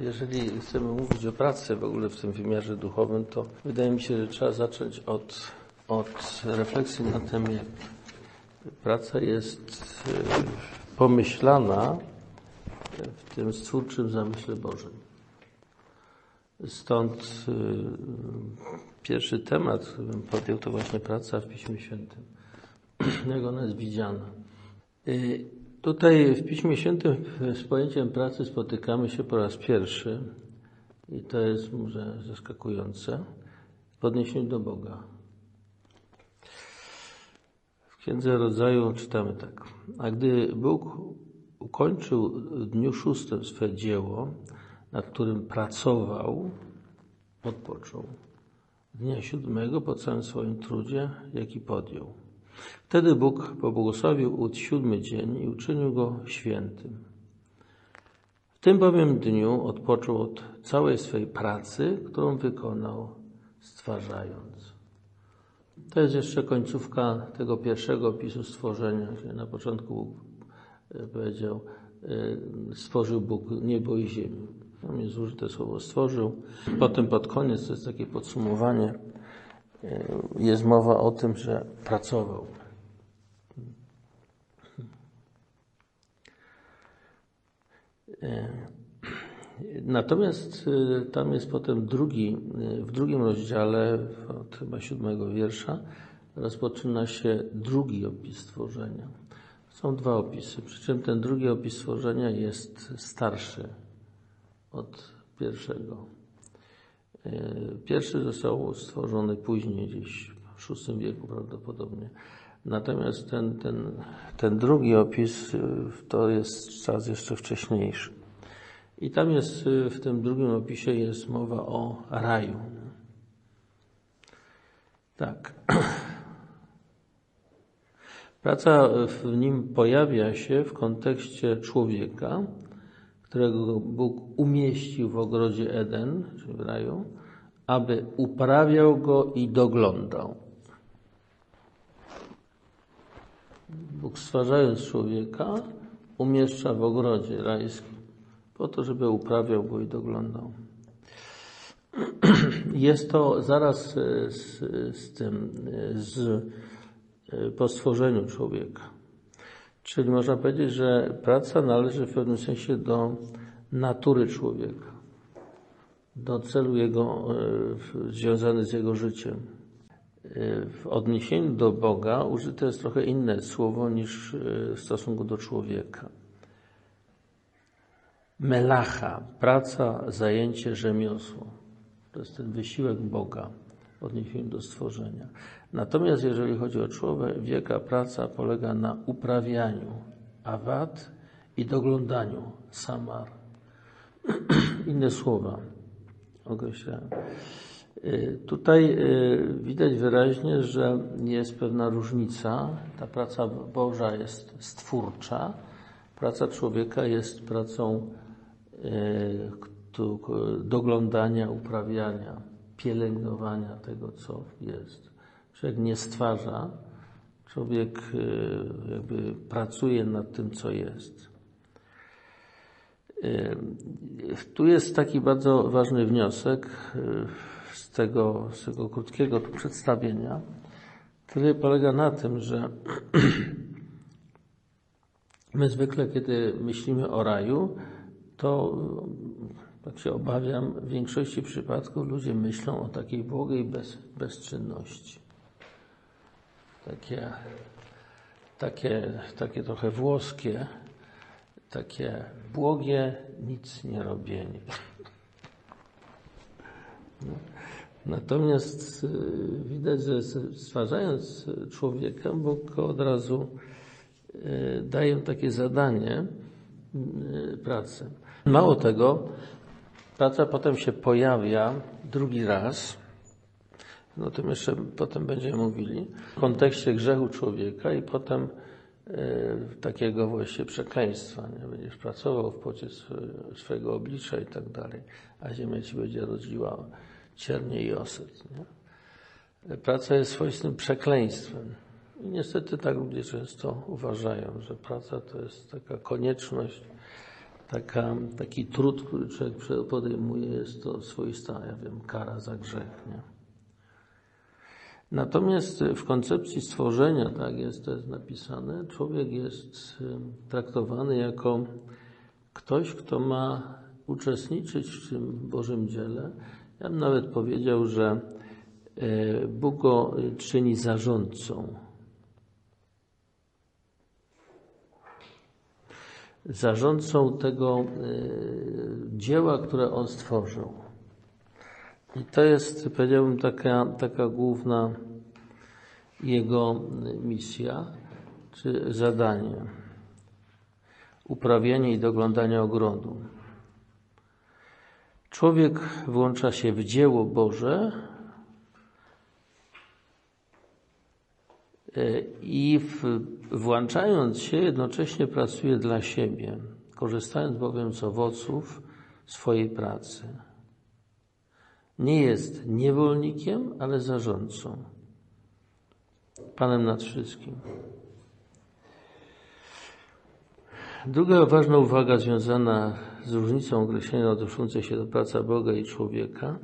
Jeżeli chcemy mówić o pracy w ogóle w tym wymiarze duchowym, to wydaje mi się, że trzeba zacząć od, od refleksji na tym, jak praca jest e, pomyślana w tym stwórczym zamyśle Bożym. Stąd e, pierwszy temat, który bym podjął, to właśnie praca w Piśmie Świętym. Jak ona jest widziana. Tutaj w Piśmie Świętym z pojęciem pracy spotykamy się po raz pierwszy i to jest może zaskakujące w odniesieniu do Boga. W Księdze Rodzaju czytamy tak. A gdy Bóg ukończył w dniu szóstym swe dzieło, nad którym pracował, odpoczął. Dnia siódmego po całym swoim trudzie, jaki podjął. Wtedy Bóg pobłogosławił siódmy dzień i uczynił go świętym. W tym bowiem dniu odpoczął od całej swej pracy, którą wykonał, stwarzając. To jest jeszcze końcówka tego pierwszego opisu stworzenia, gdzie na początku Bóg e, powiedział, e, stworzył Bóg niebo i ziemię. Tam jest użyte słowo stworzył. Potem pod koniec, to jest takie podsumowanie, jest mowa o tym, że pracował. Natomiast y, tam jest potem drugi, w drugim rozdziale, od chyba siódmego wiersza, rozpoczyna się drugi opis stworzenia. Są dwa opisy, przy czym ten drugi opis stworzenia jest starszy od pierwszego. Y, pierwszy został stworzony później, gdzieś w VI wieku prawdopodobnie. Natomiast ten, ten, ten drugi opis to jest czas jeszcze wcześniejszy. I tam jest, w tym drugim opisie jest mowa o raju. Tak. Praca w nim pojawia się w kontekście człowieka, którego Bóg umieścił w ogrodzie Eden, czyli w raju, aby uprawiał go i doglądał. Bóg stwarzając człowieka, umieszcza w ogrodzie rajskim, po to, żeby uprawiał go i doglądał. Jest to zaraz z, z tym, z, po stworzeniu człowieka. Czyli można powiedzieć, że praca należy w pewnym sensie do natury człowieka, do celu jego, związany z jego życiem w odniesieniu do Boga użyte jest trochę inne słowo niż w stosunku do człowieka. Melacha, praca, zajęcie, rzemiosło. To jest ten wysiłek Boga w odniesieniu do stworzenia. Natomiast jeżeli chodzi o człowieka, praca polega na uprawianiu awad i doglądaniu samar. Inne słowa określają. Y, tutaj y, widać wyraźnie, że jest pewna różnica. Ta praca Boża jest stwórcza, praca człowieka jest pracą y, doglądania, uprawiania, pielęgnowania tego, co jest. Człowiek nie stwarza, człowiek jakby pracuje nad tym, co jest. Tu jest taki bardzo ważny wniosek z tego, z tego krótkiego przedstawienia, który polega na tym, że my zwykle, kiedy myślimy o raju, to, tak się obawiam, w większości przypadków ludzie myślą o takiej błogiej bez, bezczynności. Takie, takie, takie trochę włoskie, takie błogie nic nie robienie. No. Natomiast y, widać, że stwarzając człowieka, Bóg od razu y, daje takie zadanie y, pracy. Mało tego, praca potem się pojawia drugi raz, o tym jeszcze potem będziemy mówili, w kontekście grzechu człowieka i potem takiego właściwie przekleństwa. Nie? Będziesz pracował w pocie swojego oblicza i tak dalej, a ziemia ci będzie rodziła ciernie i osyt. Nie? Praca jest swoistym przekleństwem. I niestety tak ludzie często uważają, że praca to jest taka konieczność, taka, taki trud, który człowiek podejmuje, jest to swoista, ja wiem, kara za grzech. Nie? Natomiast w koncepcji stworzenia, tak jest to jest napisane, człowiek jest traktowany jako ktoś, kto ma uczestniczyć w tym Bożym dziele. Ja bym nawet powiedział, że e, Bóg go czyni zarządcą. Zarządcą tego e, dzieła, które on stworzył. I to jest, powiedziałbym, taka, taka główna jego misja, czy zadanie. Uprawianie i doglądanie ogrodu. Człowiek włącza się w dzieło Boże e, i w, włączając się jednocześnie pracuje dla siebie, korzystając bowiem z owoców swojej pracy. Nie jest niewolnikiem, ale zarządcą. Panem nad wszystkim. Druga ważna uwaga związana z różnicą określenia odnoszącej się do pracy Boga i człowieka,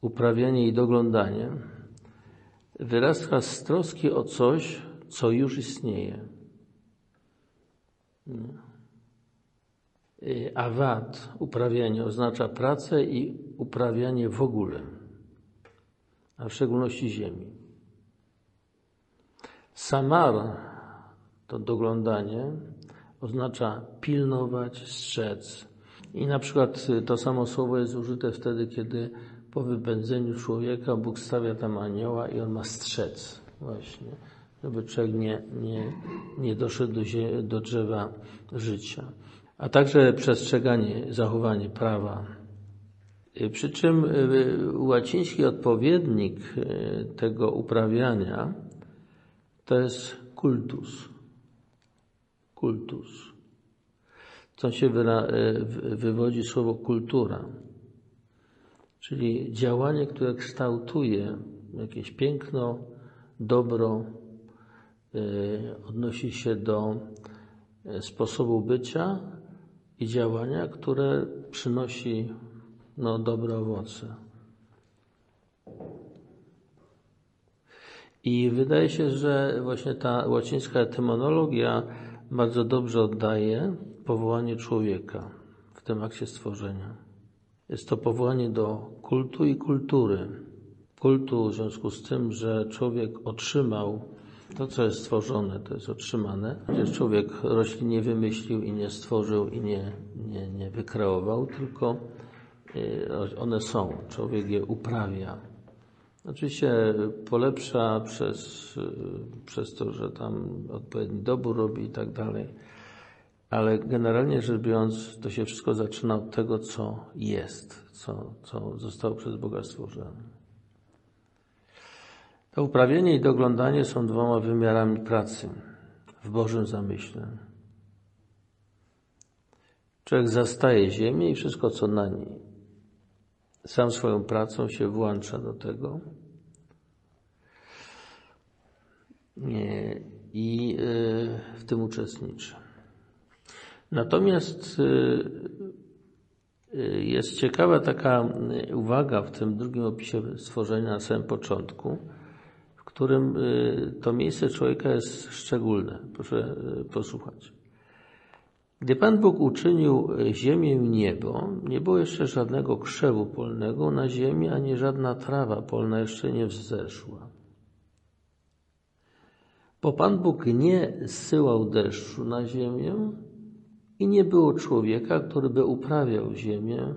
uprawianie i doglądanie, wyrasta z troski o coś, co już istnieje. Awad, uprawianie, oznacza pracę i uprawianie w ogóle, a w szczególności ziemi. Samar, to doglądanie, oznacza pilnować, strzec. I na przykład to samo słowo jest użyte wtedy, kiedy po wypędzeniu człowieka Bóg stawia tam anioła i on ma strzec właśnie, żeby człowiek nie, nie, nie doszedł do, do drzewa życia. A także przestrzeganie, zachowanie prawa. Przy czym y, łaciński odpowiednik y, tego uprawiania to jest kultus kultus. Co się wywodzi słowo kultura, czyli działanie, które kształtuje jakieś piękno, dobro, odnosi się do sposobu bycia i działania, które przynosi no, dobre owoce. I wydaje się, że właśnie ta łacińska etymonologia bardzo dobrze oddaje powołanie człowieka w tym akcie stworzenia. Jest to powołanie do kultu i kultury. Kultu w związku z tym, że człowiek otrzymał to, co jest stworzone, to jest otrzymane. Przecież człowiek roślin nie wymyślił i nie stworzył i nie, nie, nie wykreował, tylko one są. Człowiek je uprawia. Oczywiście polepsza przez, przez to, że tam odpowiedni dobór robi i tak dalej, ale generalnie rzecz biorąc, to się wszystko zaczyna od tego, co jest, co, co zostało przez Boga stworzone. To uprawienie i doglądanie są dwoma wymiarami pracy w Bożym zamyśle. Człowiek zastaje ziemię i wszystko, co na niej sam swoją pracą się włącza do tego i e, w tym uczestniczy. Natomiast e, e, jest ciekawa taka uwaga w tym drugim opisie stworzenia na samym początku, w którym to miejsce człowieka jest szczególne. Proszę posłuchać. Gdy Pan Bóg uczynił ziemię i niebo, nie było jeszcze żadnego krzewu polnego na ziemi, ani żadna trawa polna jeszcze nie wzeszła. Bo Pan Bóg nie zsyłał deszczu na ziemię i nie było człowieka, który by uprawiał ziemię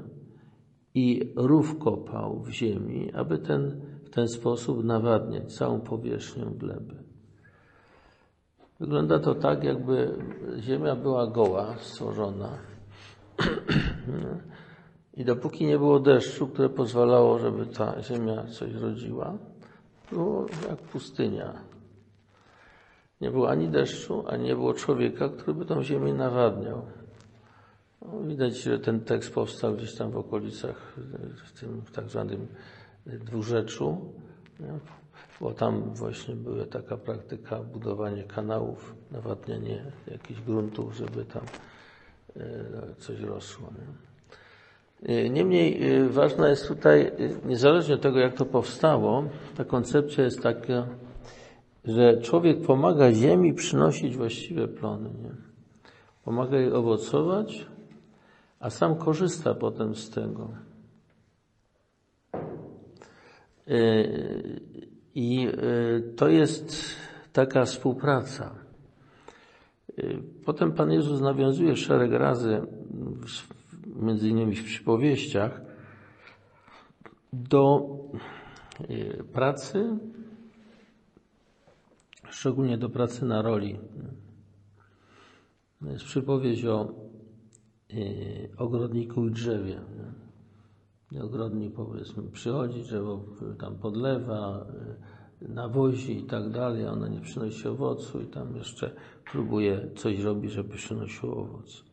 i rów kopał w ziemi, aby ten, w ten sposób nawadniać całą powierzchnię gleby. Wygląda to tak, jakby ziemia była goła, stworzona. I dopóki nie było deszczu, które pozwalało, żeby ta ziemia coś rodziła, było jak pustynia. Nie było ani deszczu, ani nie było człowieka, który by tą ziemię nawadniał. No, widać, że ten tekst powstał gdzieś tam w okolicach, w tym tak zwanym dwurzeczu. Bo tam właśnie była taka praktyka budowania kanałów, nawadnianie jakichś gruntów, żeby tam e, coś rosło. Nie? Niemniej ważna jest tutaj, niezależnie od tego, jak to powstało, ta koncepcja jest taka, że człowiek pomaga ziemi przynosić właściwe plony. Nie? Pomaga jej owocować, a sam korzysta potem z tego. I to jest taka współpraca. Potem Pan Jezus nawiązuje szereg razy, między innymi w przypowieściach, do pracy, szczególnie do pracy na roli. Jest przypowieść o ogrodniku i drzewie. Ogrodnik powiedzmy przychodzi, drzewo tam podlewa, nawozi i tak dalej, ona nie przynosi owocu i tam jeszcze próbuje coś robić, żeby przynosiło owoc.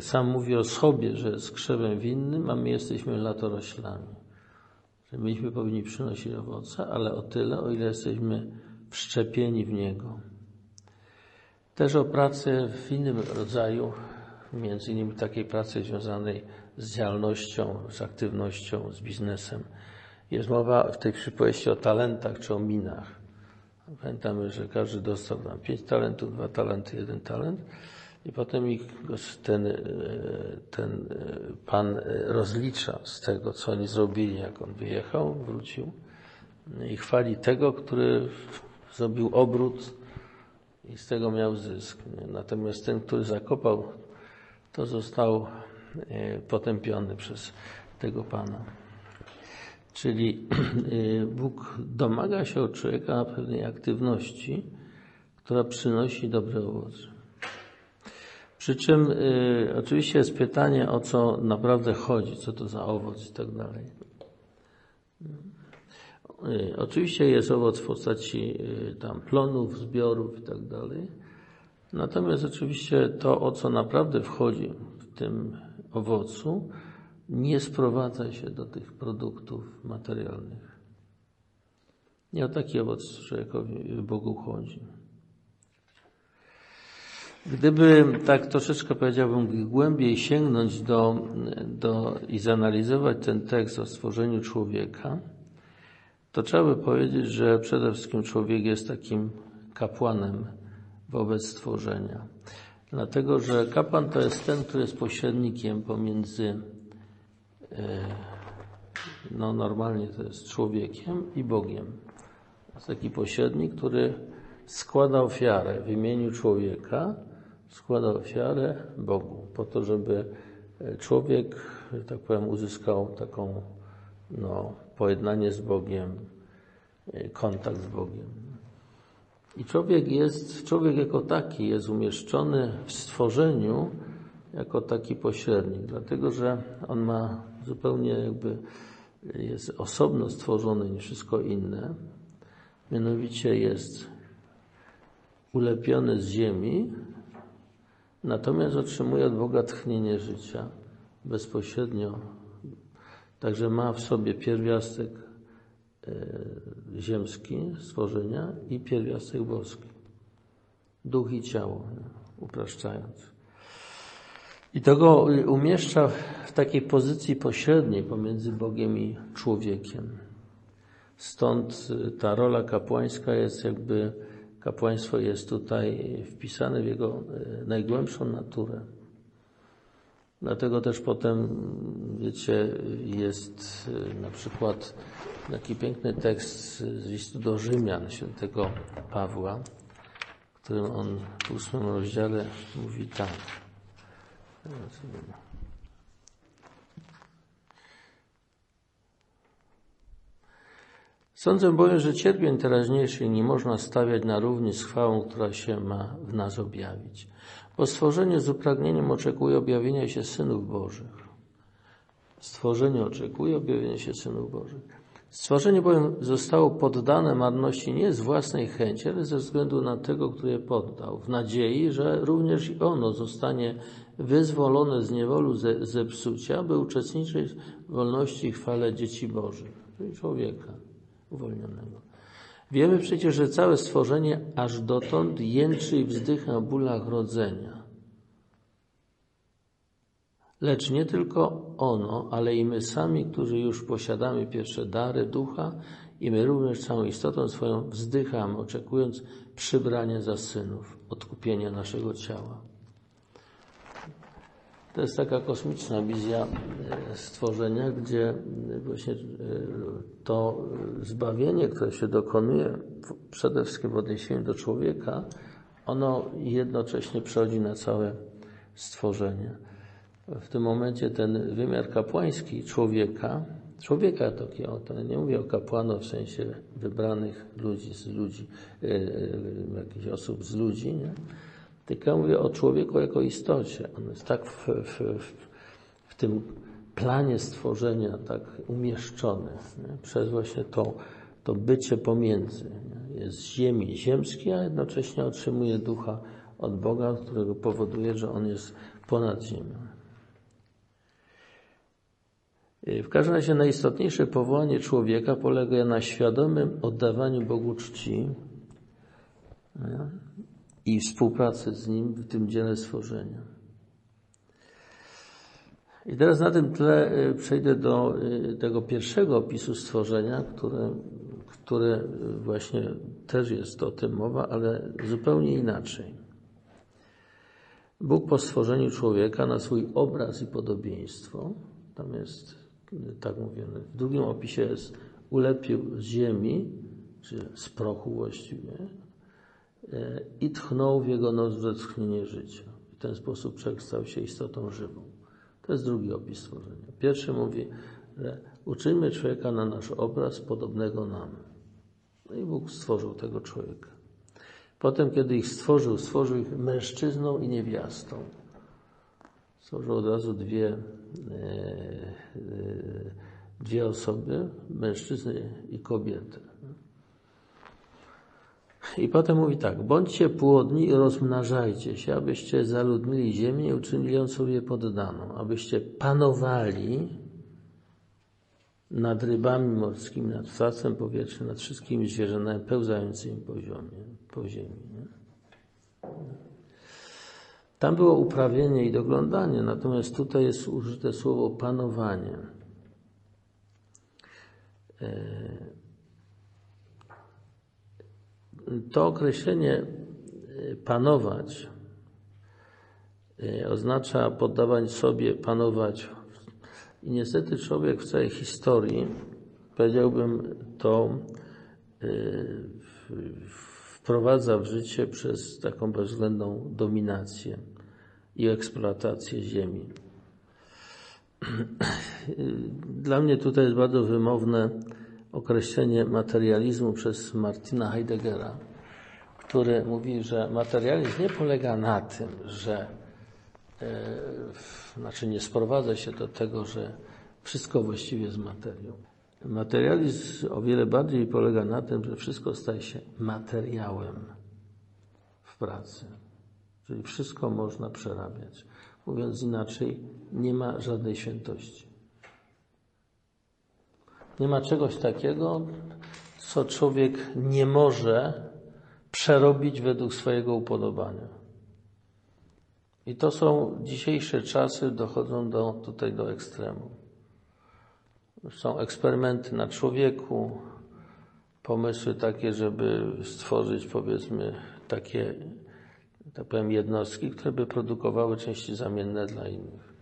Sam mówi o sobie, że jest krzewem winnym, a my jesteśmy latoroślami. Że myśmy powinni przynosić owoce, ale o tyle, o ile jesteśmy wszczepieni w niego. Też o pracy w innym rodzaju, między innymi takiej pracy związanej z działalnością, z aktywnością, z biznesem. Jest mowa w tej przypowieści o talentach czy o minach. Pamiętamy, że każdy dostał tam pięć talentów, dwa talenty, jeden talent. I potem ich ten, ten pan rozlicza z tego, co oni zrobili, jak on wyjechał, wrócił i chwali tego, który zrobił obrót i z tego miał zysk. Natomiast ten, który zakopał, to został potępiony przez tego pana. Czyli Bóg domaga się od człowieka pewnej aktywności, która przynosi dobre owoce. Przy czym y, oczywiście jest pytanie, o co naprawdę chodzi, co to za owoc i tak dalej. Y, oczywiście jest owoc w postaci y, tam plonów, zbiorów i tak dalej. Natomiast oczywiście to, o co naprawdę wchodzi w tym owocu, nie sprowadza się do tych produktów materialnych. Nie o taki owoc człowiekowi, Bogu chodzi. Gdyby tak troszeczkę powiedziałbym głębiej sięgnąć do, do i zanalizować ten tekst o stworzeniu człowieka, to trzeba by powiedzieć, że przede wszystkim człowiek jest takim kapłanem wobec stworzenia. Dlatego, że kapłan to jest ten, który jest pośrednikiem pomiędzy E, no normalnie to jest człowiekiem i Bogiem. To jest taki pośrednik, który składa ofiarę w imieniu człowieka, składa ofiarę Bogu, po to, żeby e, człowiek, że tak powiem, uzyskał taką no, pojednanie z Bogiem, e, kontakt z Bogiem. I człowiek jest, człowiek jako taki jest umieszczony w stworzeniu jako taki pośrednik, dlatego że on ma zupełnie jakby jest osobno stworzony niż wszystko inne. Mianowicie jest ulepiony z ziemi, natomiast otrzymuje od Boga tchnienie życia bezpośrednio. Także ma w sobie pierwiastek ziemski stworzenia i pierwiastek boski. Duch i ciało, upraszczając. I to go umieszcza w takiej pozycji pośredniej pomiędzy Bogiem i człowiekiem. Stąd ta rola kapłańska jest jakby, kapłaństwo jest tutaj wpisane w jego e, najgłębszą naturę. Dlatego też potem, wiecie, jest na przykład taki piękny tekst z listu do Rzymian świętego Pawła, w którym on w ósmym rozdziale mówi tak. Sądzę bowiem, że cierpień teraźniejszych nie można stawiać na równi z chwałą, która się ma w nas objawić. Bo stworzenie z upragnieniem oczekuje objawienia się synów Bożych. Stworzenie oczekuje objawienia się synów Bożych. Stworzenie bowiem zostało poddane marności nie z własnej chęci, ale ze względu na tego, który je poddał, w nadziei, że również i ono zostanie wyzwolone z niewolu ze, zepsucia, by uczestniczyć w wolności i chwale dzieci Bożych, czyli człowieka uwolnionego. Wiemy przecież, że całe stworzenie aż dotąd jęczy i wzdycha o bólach rodzenia. Lecz nie tylko ono, ale i my sami, którzy już posiadamy pierwsze dary ducha, i my również całą istotą swoją wzdychamy, oczekując przybrania za synów, odkupienia naszego ciała. To jest taka kosmiczna wizja e, stworzenia, gdzie e, właśnie e, to zbawienie, które się dokonuje przede wszystkim w odniesieniu do człowieka, ono jednocześnie przechodzi na całe stworzenie. W tym momencie ten wymiar kapłański człowieka, człowieka takiego, to nie mówię o kapłanach w sensie wybranych ludzi z ludzi, jakichś osób z ludzi, nie? tylko mówię o człowieku jako istocie. On jest tak w, w, w tym planie stworzenia tak umieszczony nie? przez właśnie to, to bycie pomiędzy. Nie? Jest ziemi ziemski, a jednocześnie otrzymuje ducha od Boga, którego powoduje, że on jest ponad ziemią. W każdym razie najistotniejsze powołanie człowieka polega na świadomym oddawaniu Bogu czci i współpracy z Nim w tym dziele stworzenia. I teraz na tym tle y, przejdę do y, tego pierwszego opisu stworzenia, które, które właśnie też jest o tym mowa, ale zupełnie inaczej. Bóg po stworzeniu człowieka na swój obraz i podobieństwo, tam jest tak mówione, w drugim opisie jest ulepił z ziemi, czy z prochu właściwie, E, i tchnął w jego nos westchnienie życia. W ten sposób człowiek stał się istotą żywą. To jest drugi opis stworzenia. Pierwszy mówi, że uczymy człowieka na nasz obraz podobnego nam. No i Bóg stworzył tego człowieka. Potem, kiedy ich stworzył, stworzył ich mężczyzną i niewiastą. Stworzył od razu dwie, e, e, dwie osoby, mężczyznę i kobietę. I potem mówi tak, bądźcie płodni i rozmnażajcie się, abyście zaludnili ziemię i uczynili ją sobie poddaną, abyście panowali nad rybami morskimi, nad ptactwem powietrznym, nad wszystkimi zwierzętami pełzającymi po, ziemi. Po ziemi? Tam było uprawienie i doglądanie, natomiast tutaj jest użyte słowo panowanie. E to określenie y, panować y, oznacza poddawać sobie, panować. I niestety człowiek w całej historii, powiedziałbym, to wprowadza w życie przez taką bezwzględną dominację i eksploatację ziemi. Dla mnie tutaj jest bardzo wymowne określenie materializmu przez Martina Heideggera, który mówi, że materializm nie polega na tym, że e, znaczy nie sprowadza się do tego, że wszystko właściwie jest materią. Materializm o wiele bardziej polega na tym, że wszystko staje się materiałem w pracy. Czyli wszystko można przerabiać. Mówiąc inaczej, nie ma żadnej świętości. Nie ma czegoś takiego, co człowiek nie może przerobić według swojego upodobania. I to są dzisiejsze czasy, dochodzą do, tutaj do ekstremu. Są eksperymenty na człowieku, pomysły takie, żeby stworzyć powiedzmy takie, tak powiem, jednostki, które by produkowały części zamienne dla innych.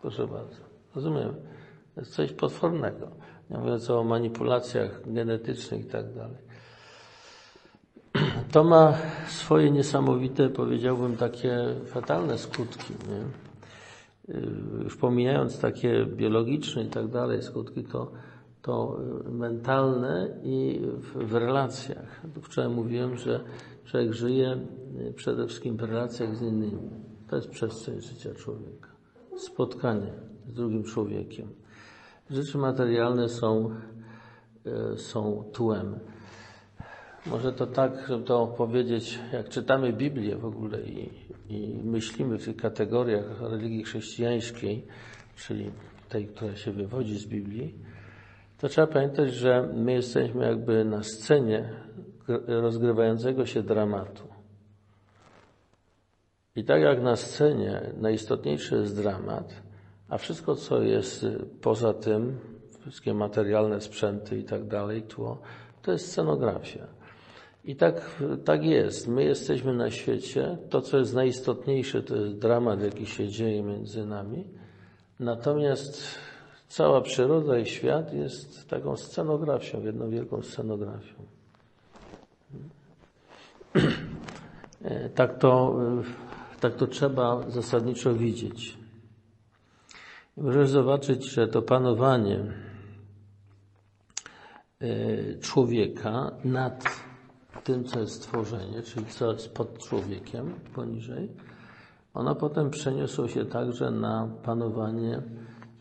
Proszę bardzo. Rozumiem. To jest coś potwornego. Nie mówiąc o manipulacjach genetycznych i tak dalej. To ma swoje niesamowite, powiedziałbym, takie fatalne skutki. Nie? Już pomijając takie biologiczne i tak dalej skutki, to, to mentalne i w, w relacjach. Wczoraj mówiłem, że człowiek żyje przede wszystkim w relacjach z innymi. To jest przestrzeń życia człowieka. Spotkanie z drugim człowiekiem. Rzeczy materialne są, e, są tłem. Może to tak, żeby to powiedzieć, jak czytamy Biblię w ogóle i, i myślimy w tych kategoriach religii chrześcijańskiej, czyli tej, która się wywodzi z Biblii, to trzeba pamiętać, że my jesteśmy jakby na scenie rozgrywającego się dramatu. I tak jak na scenie najistotniejszy jest dramat, a wszystko, co jest poza tym, wszystkie materialne sprzęty i tak dalej, tło, to jest scenografia. I tak, tak jest. My jesteśmy na świecie. To, co jest najistotniejsze, to jest dramat, jaki się dzieje między nami. Natomiast cała przyroda i świat jest taką scenografią, jedną wielką scenografią. Tak to, tak to trzeba zasadniczo widzieć. możesz zobaczyć, że to panowanie e, człowieka nad tym, co jest stworzenie, czyli co jest pod człowiekiem, poniżej, ona potem przeniosło się także na panowanie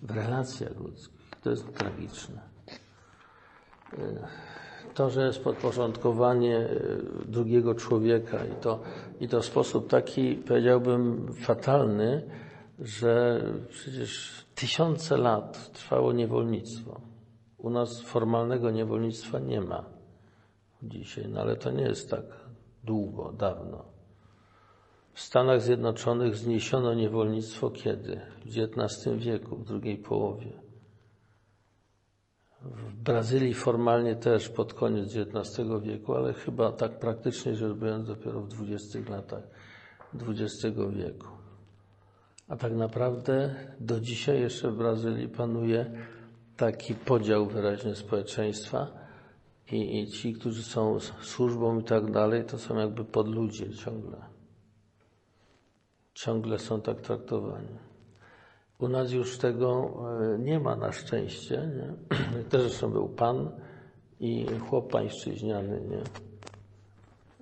w relacjach ludzkich. To jest tragiczne. To, że jest podporządkowanie e, drugiego człowieka i to, i to w sposób taki, powiedziałbym, fatalny, że przecież tysiące lat trwało niewolnictwo. U nas formalnego niewolnictwa nie ma dzisiaj, no ale to nie jest tak długo, dawno. W Stanach Zjednoczonych zniesiono niewolnictwo kiedy? W XIX wieku, w drugiej połowie. W Brazylii formalnie też pod koniec XIX wieku, ale chyba tak praktycznie rzecz biorąc dopiero w 20 latach XX wieku. A tak naprawdę do dzisiaj jeszcze w Brazylii panuje taki podział wyraźnie społeczeństwa, i, i ci, którzy są służbą i tak dalej, to są jakby podludzie ciągle. Ciągle są tak traktowani. U nas już tego e, nie ma na szczęście. Nie? Też zresztą był pan i chłop pańszczyźniany. Nie?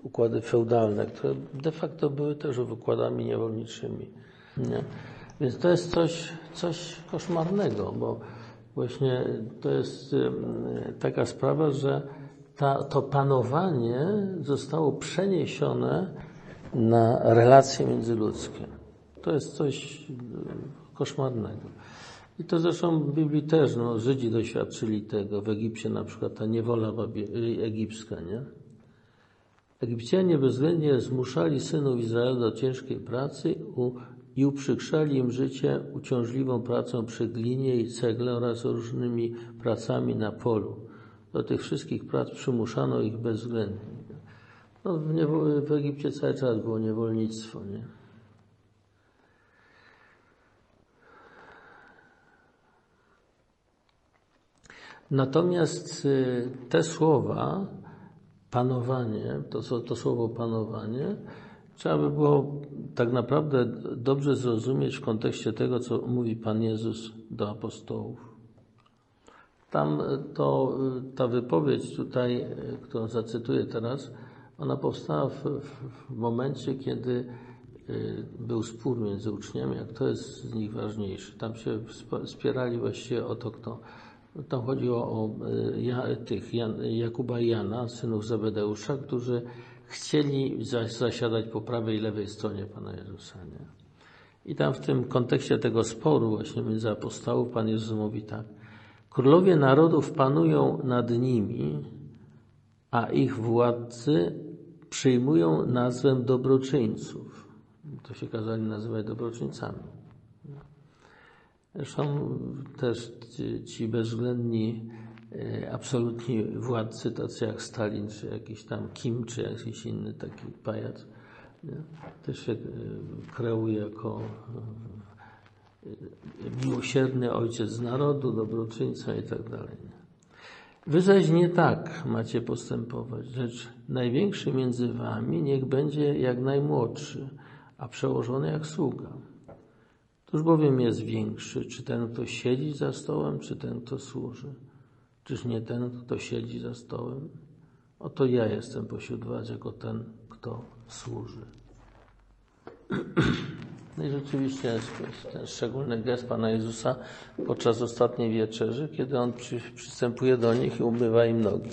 Układy feudalne, które de facto były też układami niewolniczymi. Nie? Więc to jest coś, coś koszmarnego, bo właśnie to jest taka sprawa, że ta, to panowanie zostało przeniesione na relacje międzyludzkie. To jest coś koszmarnego. I to zresztą w Biblii też, no, Żydzi doświadczyli tego. W Egipcie na przykład ta niewola egipska, nie? Egipcjanie bezwzględnie zmuszali synów Izraela do ciężkiej pracy i uprzykrzali im życie uciążliwą pracą przy glinie i cegle oraz różnymi pracami na polu. Do tych wszystkich prac przymuszano ich bezwzględnie. No, w, w Egipcie cały czas było niewolnictwo, nie? Natomiast y, te słowa, panowanie, to, to słowo panowanie, Trzeba by było tak naprawdę dobrze zrozumieć w kontekście tego, co mówi Pan Jezus do apostołów. Tam to, ta wypowiedź tutaj, którą zacytuję teraz, ona powstała w, w momencie, kiedy y, był spór między uczniami, a kto jest z nich ważniejszy. Tam się spierali właściwie o to, kto. Tam chodziło o y, ja, tych Jan, Jakuba i Jana, synów Zebedeusza, którzy chcieli zasiadać po prawej i lewej stronie Pana Jezusa. Nie? I tam w tym kontekście tego sporu właśnie między apostołów Pan Jezus mówi tak. Królowie narodów panują nad nimi, a ich władcy przyjmują nazwę dobroczyńców. To się kazali nazywać dobroczyńcami. Zresztą też ci, bezwzględni E, absolutni władcy, tacy jak Stalin, czy jakiś tam Kim, czy jakiś inny taki pajac, też się e, kreuje jako e, miłosierny ojciec narodu, dobroczyńca i tak dalej. Wy zaś nie tak macie postępować, rzecz największy między wami niech będzie jak najmłodszy, a przełożony jak sługa. Któż bowiem jest większy, czy ten, kto siedzi za stołem, czy ten, kto służy? Czyż nie ten, kto siedzi za stołem? Oto ja jestem pośród was jako ten, kto służy. No i rzeczywiście ten szczególny gest Pana Jezusa podczas ostatniej wieczerzy, kiedy On przy, przystępuje do nich i umywa im nogi.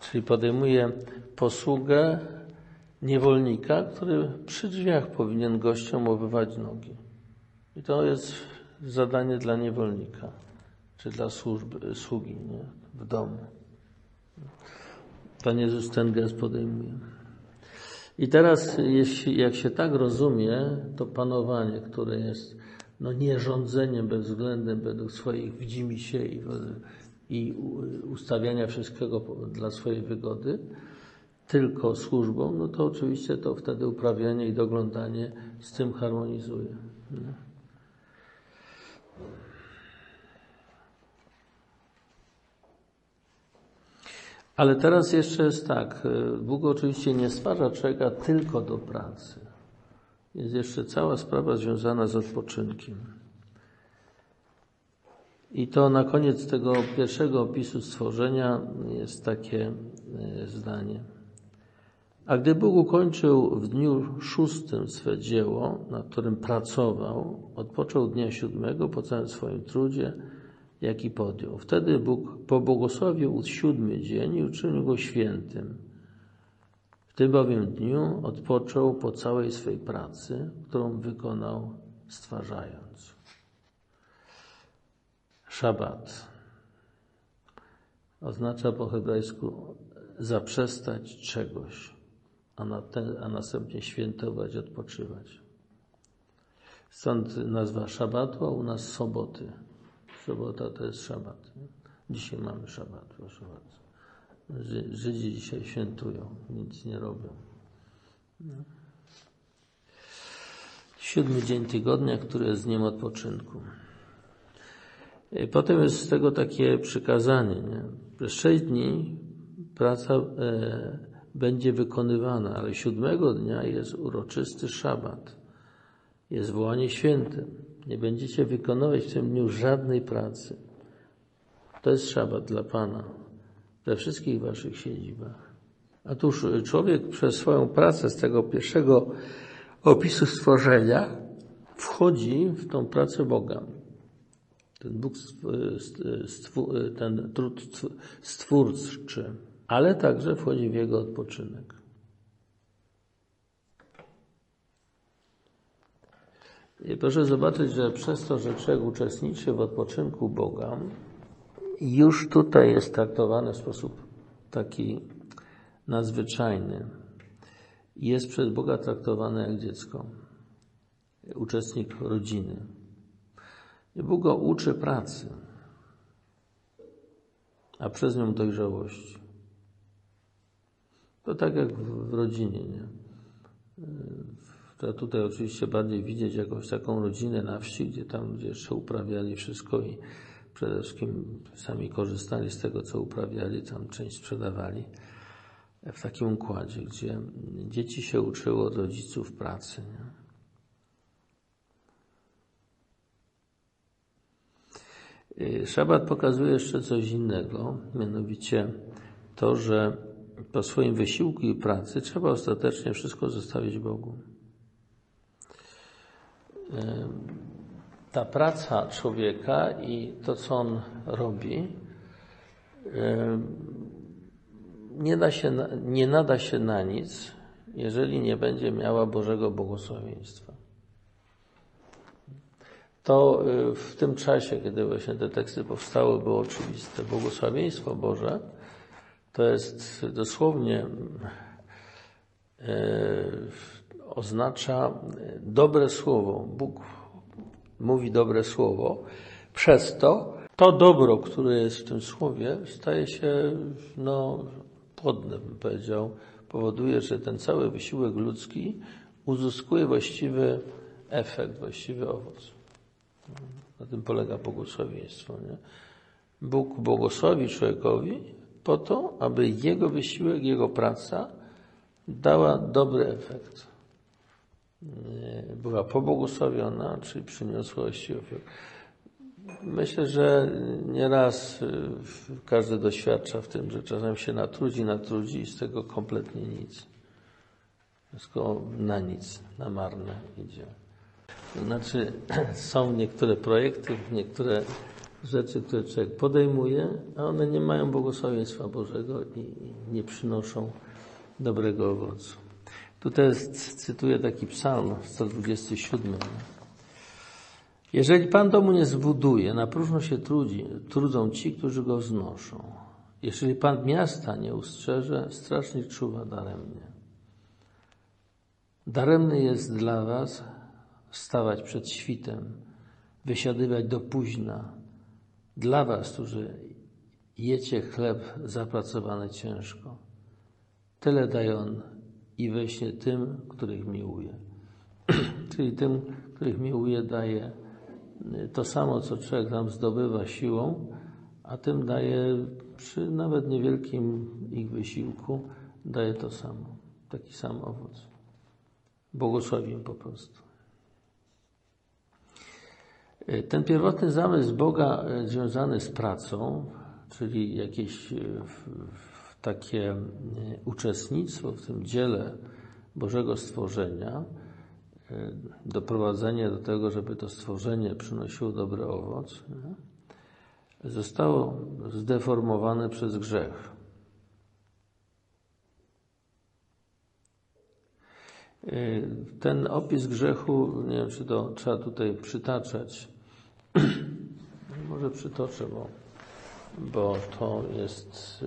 Czyli podejmuje posługę niewolnika, który przy drzwiach powinien gościom umywać nogi. I to jest zadanie dla niewolnika czy dla służby, sługi nie? w domu. Pan Jezus ten gest podejmuje. I teraz, jeśli, jak się tak rozumie, to panowanie, które jest no, nie rządzeniem bezwzględnym według swoich widzimisię i, i ustawiania wszystkiego dla swojej wygody, tylko służbą, no to oczywiście to wtedy uprawianie i doglądanie z tym harmonizuje. Nie? Ale teraz jeszcze jest tak. Bóg oczywiście nie stwarza człowieka tylko do pracy. Jest jeszcze cała sprawa związana z odpoczynkiem. I to na koniec tego pierwszego opisu stworzenia jest takie e, zdanie. A gdy Bóg ukończył w dniu szóstym swe dzieło, na którym pracował, odpoczął dnia siódmego po całym swoim trudzie, jaki podjął. Wtedy Bóg pobłogosławił siódmy dzień i uczynił go świętym. W tym bowiem dniu odpoczął po całej swej pracy, którą wykonał stwarzając. Szabat oznacza po hebrajsku zaprzestać czegoś, a, na ten, a następnie świętować, odpoczywać. Stąd nazwa szabatu, a u nas soboty. Sobota to jest szabat. Dzisiaj mamy szabat, proszę bardzo. Żydzi dzisiaj świętują, nic nie robią. Siódmy dzień tygodnia, który jest dniem odpoczynku. Potem jest z tego takie przykazanie, nie? Przez sześć dni praca e, będzie wykonywana, ale siódmego dnia jest uroczysty szabat. Jest wołanie świętym. Nie będziecie wykonywać w tym dniu żadnej pracy. To jest szabat dla Pana we wszystkich waszych siedzibach. Otóż człowiek przez swoją pracę z tego pierwszego opisu stworzenia wchodzi w tą pracę Boga. Ten Bóg, ten trud stwórczy, ale także wchodzi w jego odpoczynek. Proszę zobaczyć, że przez to, że człowiek uczestniczy w odpoczynku Boga, już tutaj jest traktowany w sposób taki nadzwyczajny. Jest przez Boga traktowany jak dziecko, uczestnik rodziny. I Bóg go uczy pracy, a przez nią dojrzałości. To tak jak w rodzinie, nie? To tutaj oczywiście bardziej widzieć jakąś taką rodzinę na wsi, gdzie tam ludzie jeszcze uprawiali wszystko i przede wszystkim sami korzystali z tego, co uprawiali, tam część sprzedawali. W takim układzie, gdzie dzieci się uczyły od rodziców pracy. Nie? Y, szabat pokazuje jeszcze coś innego, mianowicie to, że po swoim wysiłku i pracy trzeba ostatecznie wszystko zostawić Bogu ta praca człowieka i to, co on robi, nie, da się, nie nada się na nic, jeżeli nie będzie miała Bożego błogosławieństwa. To y, w tym czasie, kiedy właśnie te teksty powstały, było oczywiste. Błogosławieństwo Boże to jest dosłownie y, oznacza dobre słowo. Bóg mówi dobre słowo. Przez to to dobro, które jest w tym słowie, staje się no, płodne, bym powiedział. Powoduje, że ten cały wysiłek ludzki uzyskuje właściwy efekt, właściwy owoc. Na tym polega błogosławieństwo. Nie? Bóg błogosławi człowiekowi po to, aby jego wysiłek, jego praca dała dobry efekt była pobłogosławiona, czyli przyniosła właściwy efekt. Myślę, że nieraz y, każdy doświadcza w tym, że czasem się natrudzi, natrudzi i z tego kompletnie nic. Wszystko na nic, na marne idzie. To znaczy, są niektóre projekty, niektóre rzeczy, które człowiek podejmuje, a one nie mają błogosławieństwa Bożego i nie przynoszą dobrego owocu. Tutaj jest, cytuję taki psalm 127. Jeżeli Pan domu nie zbuduje, na próżno się trudzi, trudzą ci, którzy go wznoszą. Jeżeli Pan miasta nie ustrzeże, strażnik czuwa daremnie. Daremny jest dla was wstawać przed świtem, wysiadywać do późna. Dla was, którzy jecie chleb zapracowany ciężko. Tyle daje On i weźmie tym, których miłuje. Czyli tym, których miłuje, daje to samo, co człowiek tam zdobywa siłą, a tym daje przy nawet niewielkim ich wysiłku, daje to samo, taki sam owoc. Błogosławi po prostu. Ten pierwotny zamysł Boga związany z pracą, czyli jakieś takie uczestnictwo w tym dziele Bożego stworzenia, doprowadzenie do tego, żeby to stworzenie przynosiło dobry owoc, zostało zdeformowane przez grzech. Ten opis grzechu, nie wiem, czy to trzeba tutaj przytaczać. Może przytoczę, bo, bo to jest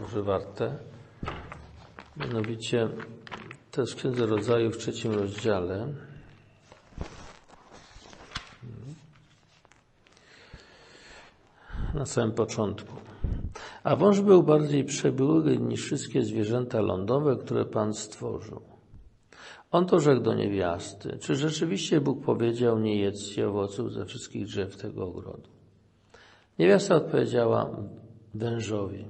może warte. Mianowicie jest w Księdze Rodzaju w trzecim rozdziale. Na samym początku. A wąż był bardziej przebyły niż wszystkie zwierzęta lądowe, które Pan stworzył. On to rzekł do niewiasty. Czy rzeczywiście Bóg powiedział, nie jedzcie owoców ze wszystkich drzew tego ogrodu? Niewiasta odpowiedziała wężowi.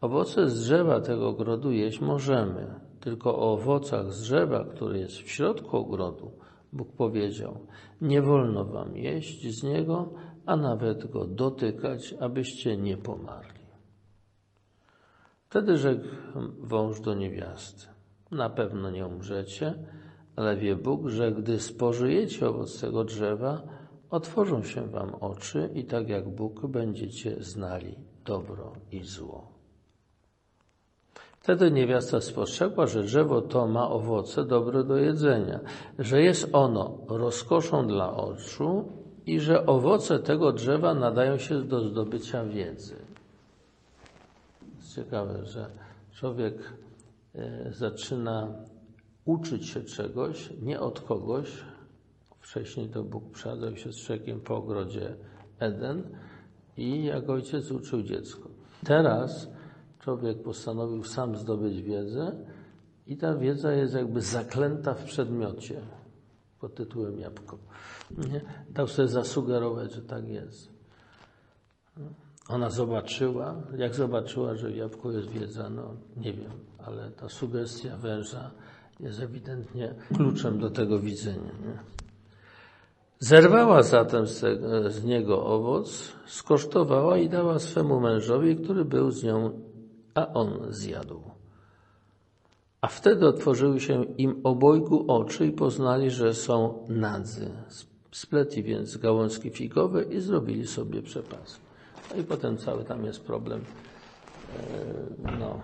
Owoce z drzewa tego ogrodu jeść możemy, tylko o owocach z drzewa, które jest w środku ogrodu, Bóg powiedział: Nie wolno wam jeść z niego, a nawet go dotykać, abyście nie pomarli. Wtedy rzekł wąż do niewiasty: Na pewno nie umrzecie, ale wie Bóg, że gdy spożyjecie owoc tego drzewa, otworzą się wam oczy i tak jak Bóg będziecie znali dobro i zło. Wtedy niewiasta spostrzegła, że drzewo to ma owoce dobre do jedzenia, że jest ono rozkoszą dla oczu i że owoce tego drzewa nadają się do zdobycia wiedzy. Jest ciekawe, że człowiek e, zaczyna uczyć się czegoś, nie od kogoś. Wcześniej to Bóg przedzał się z człowiekiem po ogrodzie Eden i jak ojciec uczył dziecko. Teraz człowiek postanowił sam zdobyć wiedzę i ta wiedza jest jakby zaklęta w przedmiocie pod tytułem jabłko. Nie? Dał sobie zasugerować, że tak jest. Ona zobaczyła, jak zobaczyła, że w jabłku jest wiedza, no nie wiem, ale ta sugestia węża jest ewidentnie kluczem do tego widzenia. Nie? Zerwała zatem z, niego owoc, skosztowała i dała swemu mężowi, który był z nią, a on zjadł. A wtedy otworzyły się im obojgu oczy i poznali, że są nadzy. Spletli więc gałązki figowe i zrobili sobie przepas. No i potem cały tam jest problem. E, no.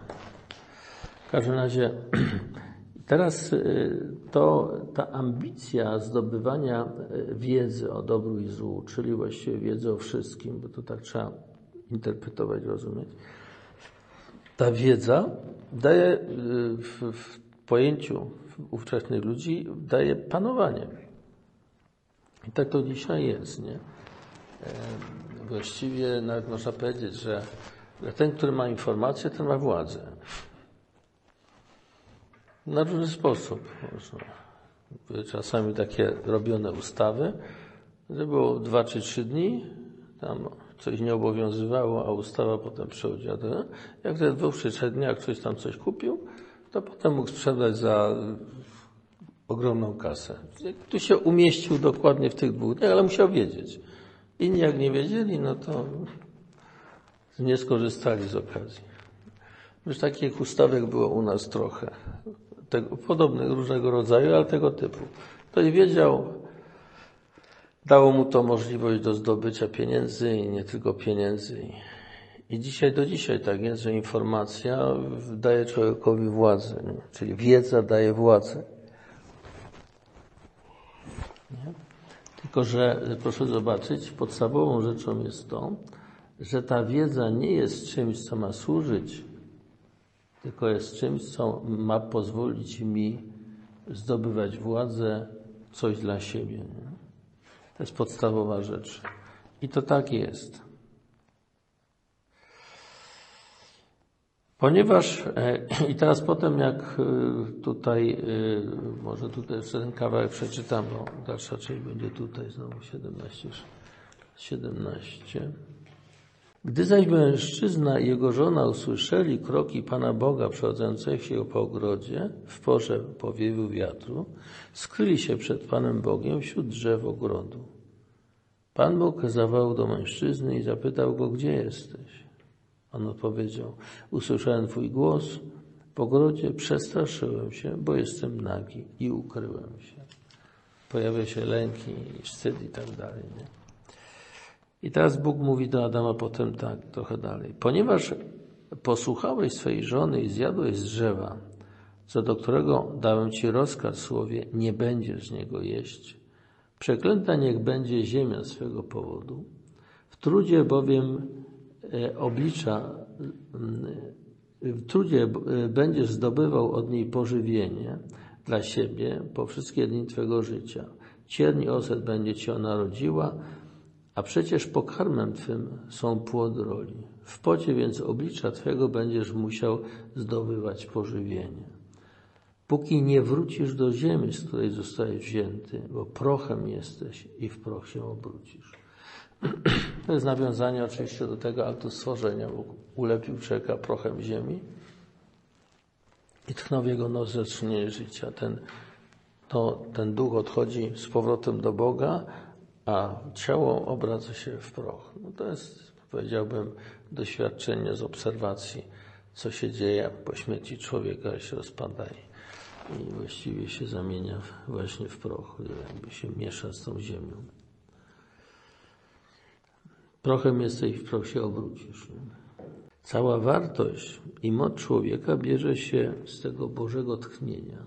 W każdym razie Teraz y, to, ta ambicja zdobywania y, wiedzy o dobru i złu, czyli właściwie wiedzy o wszystkim, bo to tak trzeba interpretować, rozumieć. Ta wiedza daje y, w, w pojęciu ówczesnych ludzi, daje panowanie. I tak to dzisiaj jest, nie? Właściwie nawet można powiedzieć, że ten, który ma informację, ten ma władzę. Na różny sposób. Były czasami takie robione ustawy, że było dwa czy trzy dni, tam coś nie obowiązywało, a ustawa potem przechodziła. Jak w dwóch czy trzech dniach ktoś tam coś kupił, to potem mógł sprzedać za ogromną kasę. Tu się umieścił dokładnie w tych dwóch dniach, ale musiał wiedzieć. Inni jak nie wiedzieli, no to nie skorzystali z okazji. Już takich ustawek było u nas trochę tego, podobnych różnego rodzaju, ale tego typu. Ktoś wiedział, dało mu to możliwość do zdobycia pieniędzy i nie tylko pieniędzy. I dzisiaj do dzisiaj tak jest, że informacja daje człowiekowi władzę, nie? czyli wiedza daje władzę. Nie? Tylko, że proszę zobaczyć, podstawową rzeczą jest to, że ta wiedza nie jest czymś, co ma służyć tylko jest czymś, co ma pozwolić mi zdobywać władzę, coś dla siebie. Nie? To jest podstawowa rzecz. I to tak jest. Ponieważ, e, i teraz potem jak e, tutaj, e, może tutaj jeszcze ten kawałek przeczytam, bo dalsza część będzie tutaj znowu 17, 17. Gdy zaś mężczyzna i jego żona usłyszeli kroki Pana Boga przechodzącego się po ogrodzie w porze powiewu wiatru, skryli się przed Panem Bogiem wśród drzew ogrodu. Pan Bóg zawołał do mężczyzny i zapytał go, gdzie jesteś? On odpowiedział, usłyszałem Twój głos w ogrodzie, przestraszyłem się, bo jestem nagi i ukryłem się. Pojawia się lęki, wstyd i tak dalej. Nie? I teraz Bóg mówi do Adama potem tak, trochę dalej. Ponieważ posłuchałeś swojej żony i zjadłeś z drzewa, co do którego dałem Ci rozkaz słowie, nie będziesz z niego jeść. Przeklęta niech będzie ziemia swego powodu. W trudzie bowiem e, oblicza, w trudzie e, będziesz zdobywał od niej pożywienie dla siebie po wszystkie dni Twego życia. Cierni oset będzie Cię ona rodziła, a przecież pokarmem Twym są płody roli. W pocie więc oblicza Twego będziesz musiał zdobywać pożywienie. Póki nie wrócisz do ziemi, z której zostałeś wzięty, bo prochem jesteś i w proch się obrócisz. To jest nawiązanie oczywiście do tego aktu stworzenia, bo ulepił człowieka prochem ziemi i tchnął w jego nos życia. Ten, to, ten duch odchodzi z powrotem do Boga, a ciało obraca się w proch. No to jest, powiedziałbym, doświadczenie z obserwacji, co się dzieje po śmierci człowieka, się rozpada i, i właściwie się zamienia właśnie w proch, jakby się miesza z tą ziemią. Prochem jesteś, w proch się obrócisz. Cała wartość i moc człowieka bierze się z tego Bożego tchnienia,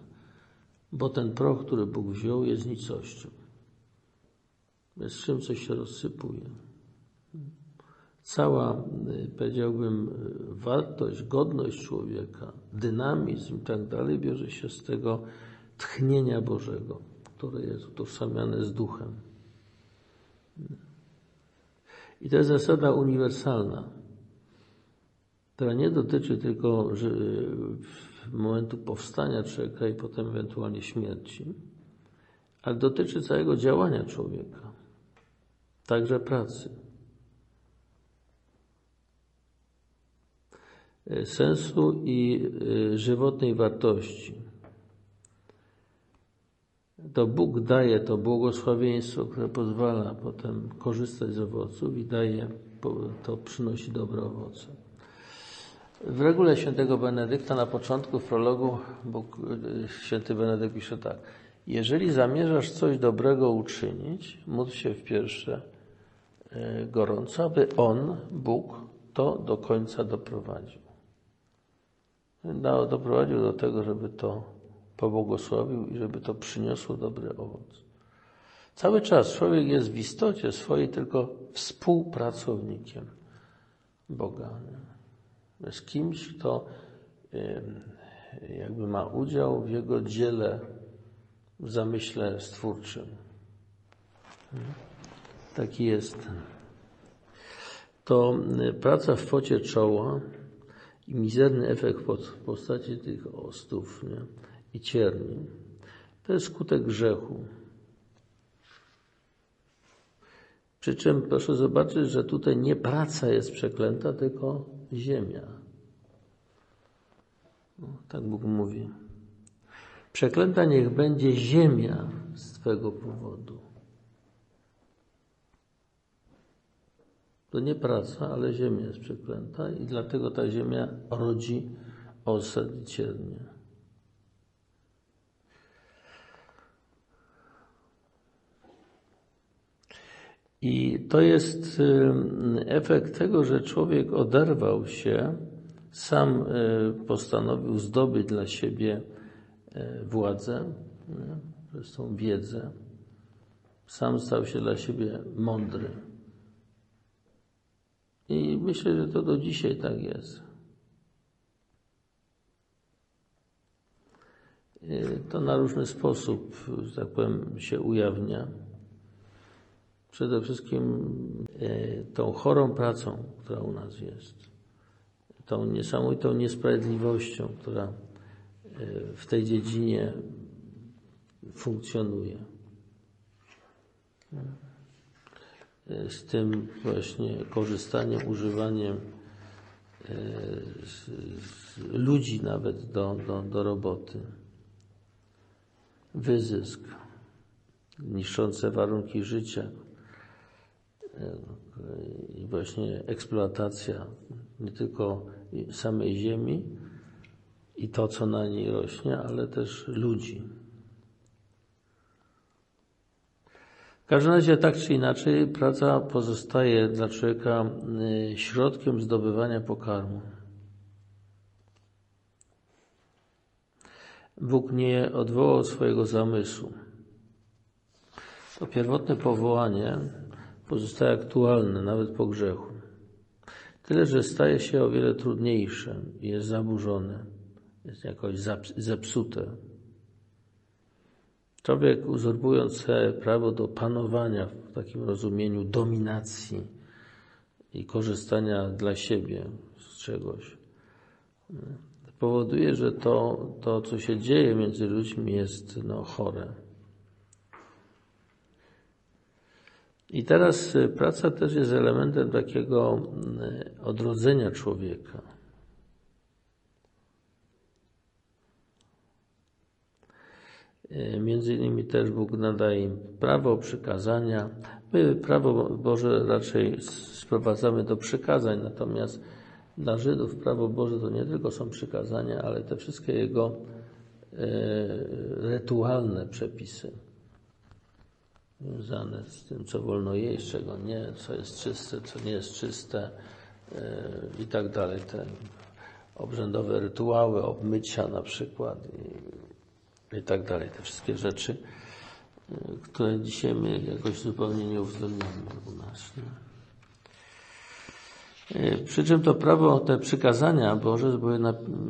bo ten proch, który Bóg wziął, jest nicością bez czym coś się rozsypuje. Cała, y, powiedziałbym, y, wartość, godność człowieka, dynamizm i tak dalej bierze się z tego tchnienia Bożego, które jest utożsamiane z duchem. I to jest zasada uniwersalna, która nie dotyczy tylko y, momentu powstania człowieka i potem ewentualnie śmierci, ale dotyczy całego działania człowieka także pracy. E, sensu i e, żywotnej wartości. To Bóg daje to błogosławieństwo, które pozwala potem korzystać z owoców i daje, to przynosi dobre owoce. W regule świętego Benedykta na początku w prologu Bóg, e, święty Benedykt pisze tak. Jeżeli zamierzasz coś dobrego uczynić, módl się w pierwsze gorąco, aby On, Bóg, to do końca doprowadził. Doprowadził do tego, żeby to pobłogosławił i żeby to przyniosło dobry owoc. Cały czas człowiek jest w istocie swojej tylko współpracownikiem Boga. Jest kimś, kto jakby ma udział w Jego dziele w zamyśle stwórczym. Taki jest. To y, praca w pocie czoła i mizerny efekt w postaci tych ostów nie? i cierni, to jest skutek grzechu. Przy czym proszę zobaczyć, że tutaj nie praca jest przeklęta, tylko ziemia. No, tak Bóg mówi. Przeklęta niech będzie ziemia z Twego powodu. To nie praca, ale ziemia jest przeklęta i dlatego ta ziemia rodzi osad i ciernie. I to jest efekt tego, że człowiek oderwał się, sam y, postanowił zdobyć dla siebie y, władzę, zresztą wiedzę, sam stał się dla siebie mądry. Myślę, że to do dzisiaj tak jest. y, to na różny sposób, że tak powiem, się ujawnia. Przede wszystkim y, tą chorą pracą, która u nas jest, tą niesamowitą niesprawiedliwością, która y, w tej dziedzinie funkcjonuje. Z tym właśnie korzystaniem, używaniem z ludzi nawet do, do, do roboty. Wyzysk, niszczące warunki życia i właśnie eksploatacja nie tylko samej ziemi i to, co na niej rośnie, ale też ludzi. W każdym razie, tak czy inaczej, praca pozostaje dla człowieka y, środkiem zdobywania pokarmu. Bóg nie odwołał swojego zamysłu. To pierwotne powołanie pozostaje aktualne nawet po grzechu. Tyle, że staje się o wiele trudniejsze jest zaburzone, jest jakoś zepsute. Człowiek uzurpując prawo do panowania w takim rozumieniu dominacji i korzystania dla siebie z czegoś, powoduje, że to, to co się dzieje między ludźmi jest no, chore. I teraz praca też jest elementem takiego odrodzenia człowieka. Między innymi też Bóg nadaje im prawo, przykazania. My prawo Boże raczej sprowadzamy do przykazań, natomiast dla Żydów prawo Boże to nie tylko są przykazania, ale te wszystkie Jego e, rytualne przepisy związane z tym, co wolno jeść, czego nie, co jest czyste, co nie jest czyste e, i tak dalej. Te obrzędowe rytuały, obmycia na przykład i tak dalej. Te wszystkie rzeczy, y, które dzisiaj my jakoś zupełnie nie uwzględniamy u nas. Nie? Y, przy czym to prawo, te przykazania Boże były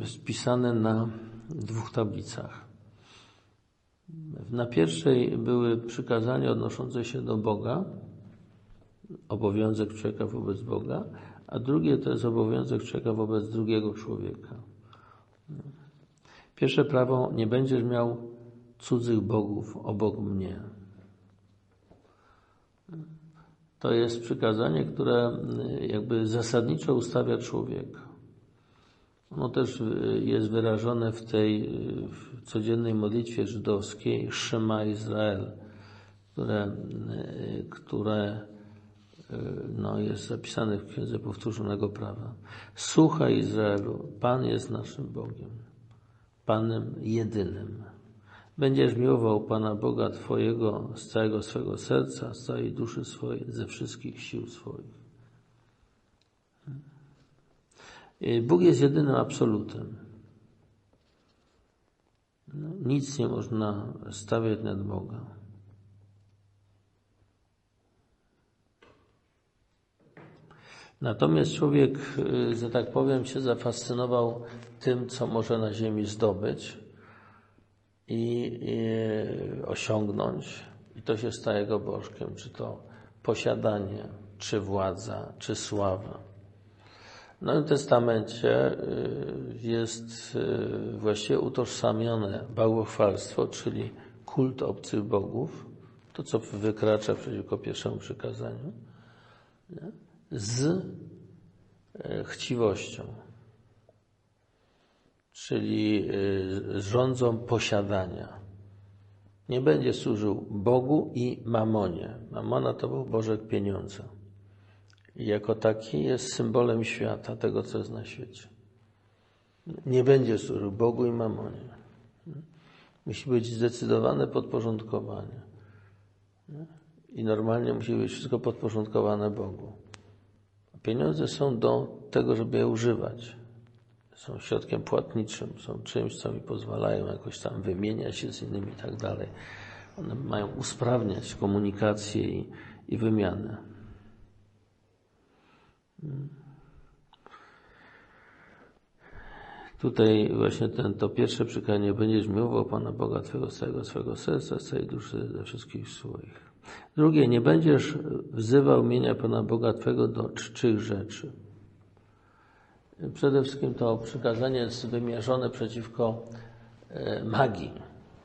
spisane na dwóch tablicach. Na pierwszej były przykazania odnoszące się do Boga, obowiązek człowieka wobec Boga, a drugie to jest obowiązek człowieka wobec drugiego człowieka. Pierwsze prawo, nie będziesz miał cudzych bogów obok mnie. To jest przykazanie, które jakby zasadniczo ustawia człowieka. Ono też jest wyrażone w tej w codziennej modlitwie żydowskiej Shema Izrael, które, które no, jest zapisane w Księdze Powtórzonego Prawa. Słuchaj Izraelu, Pan jest naszym Bogiem. Panem jedynym. Będziesz miłował Pana Boga Twojego z całego swego serca, z całej duszy swojej, ze wszystkich sił swoich. Bóg jest jedynym absolutem. No, nic nie można stawiać nad Boga. Natomiast człowiek, y, że tak powiem, się zafascynował tym, co może na ziemi zdobyć i, i osiągnąć, i to się staje go bożkiem, czy to posiadanie, czy władza, czy sława. W Nowym Testamencie y, jest y, właściwie utożsamione bałwochwalstwo, czyli kult obcych bogów, to co wykracza przeciwko pierwszemu przykazaniu. Nie? Z e, chciwością, czyli e, rządzą posiadania. Nie będzie służył Bogu i mamonie. Mamona to był Bożek pieniądza. I jako taki jest symbolem świata, tego co jest na świecie. Nie będzie służył Bogu i mamonie. Musi być zdecydowane podporządkowanie. I normalnie musi być wszystko podporządkowane Bogu. Pieniądze są do tego, żeby je używać. Są środkiem płatniczym, są czymś, co mi pozwalają jakoś tam wymieniać się z innymi i tak dalej. One mają usprawniać komunikację i, i wymianę. Tutaj właśnie ten, to pierwsze przykazanie będziesz miłował Pana Boga Twego z całego swego serca, z całej duszy, ze wszystkich swoich. Drugie, nie będziesz wzywał imienia Pana Boga Twego do czczych rzeczy. Przede wszystkim to przykazanie jest wymierzone przeciwko e, magii.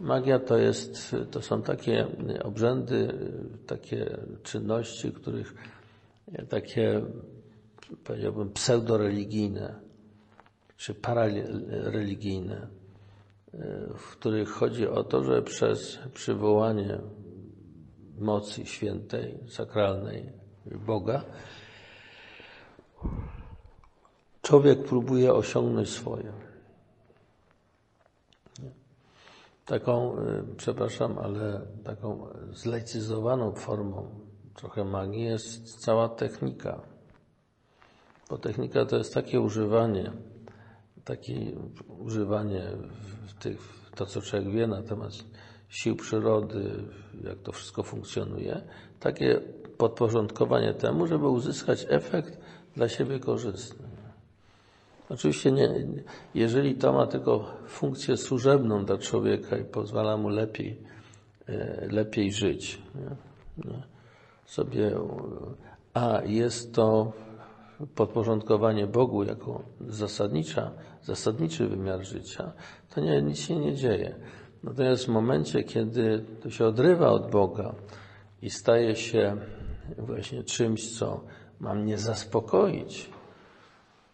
Magia to jest, to są takie obrzędy, takie czynności, których takie, powiedziałbym, pseudoreligijne, czy parareligijne, w których chodzi o to, że przez przywołanie mocy świętej, sakralnej Boga, człowiek próbuje osiągnąć swoje. Taką, przepraszam, ale taką zlaicyzowaną formą trochę magii jest cała technika. Bo technika to jest takie używanie takie używanie tych, to, co człowiek wie na temat sił przyrody, jak to wszystko funkcjonuje, takie podporządkowanie temu, żeby uzyskać efekt dla siebie korzystny. Oczywiście nie, jeżeli to ma tylko funkcję służebną dla człowieka i pozwala mu lepiej, e, lepiej żyć, nie? Sobie, a jest to podporządkowanie Bogu jako zasadnicza, zasadniczy wymiar życia, to nie, nic się nie dzieje. Natomiast w momencie, kiedy to się odrywa od Boga i staje się właśnie czymś, co ma mnie zaspokoić,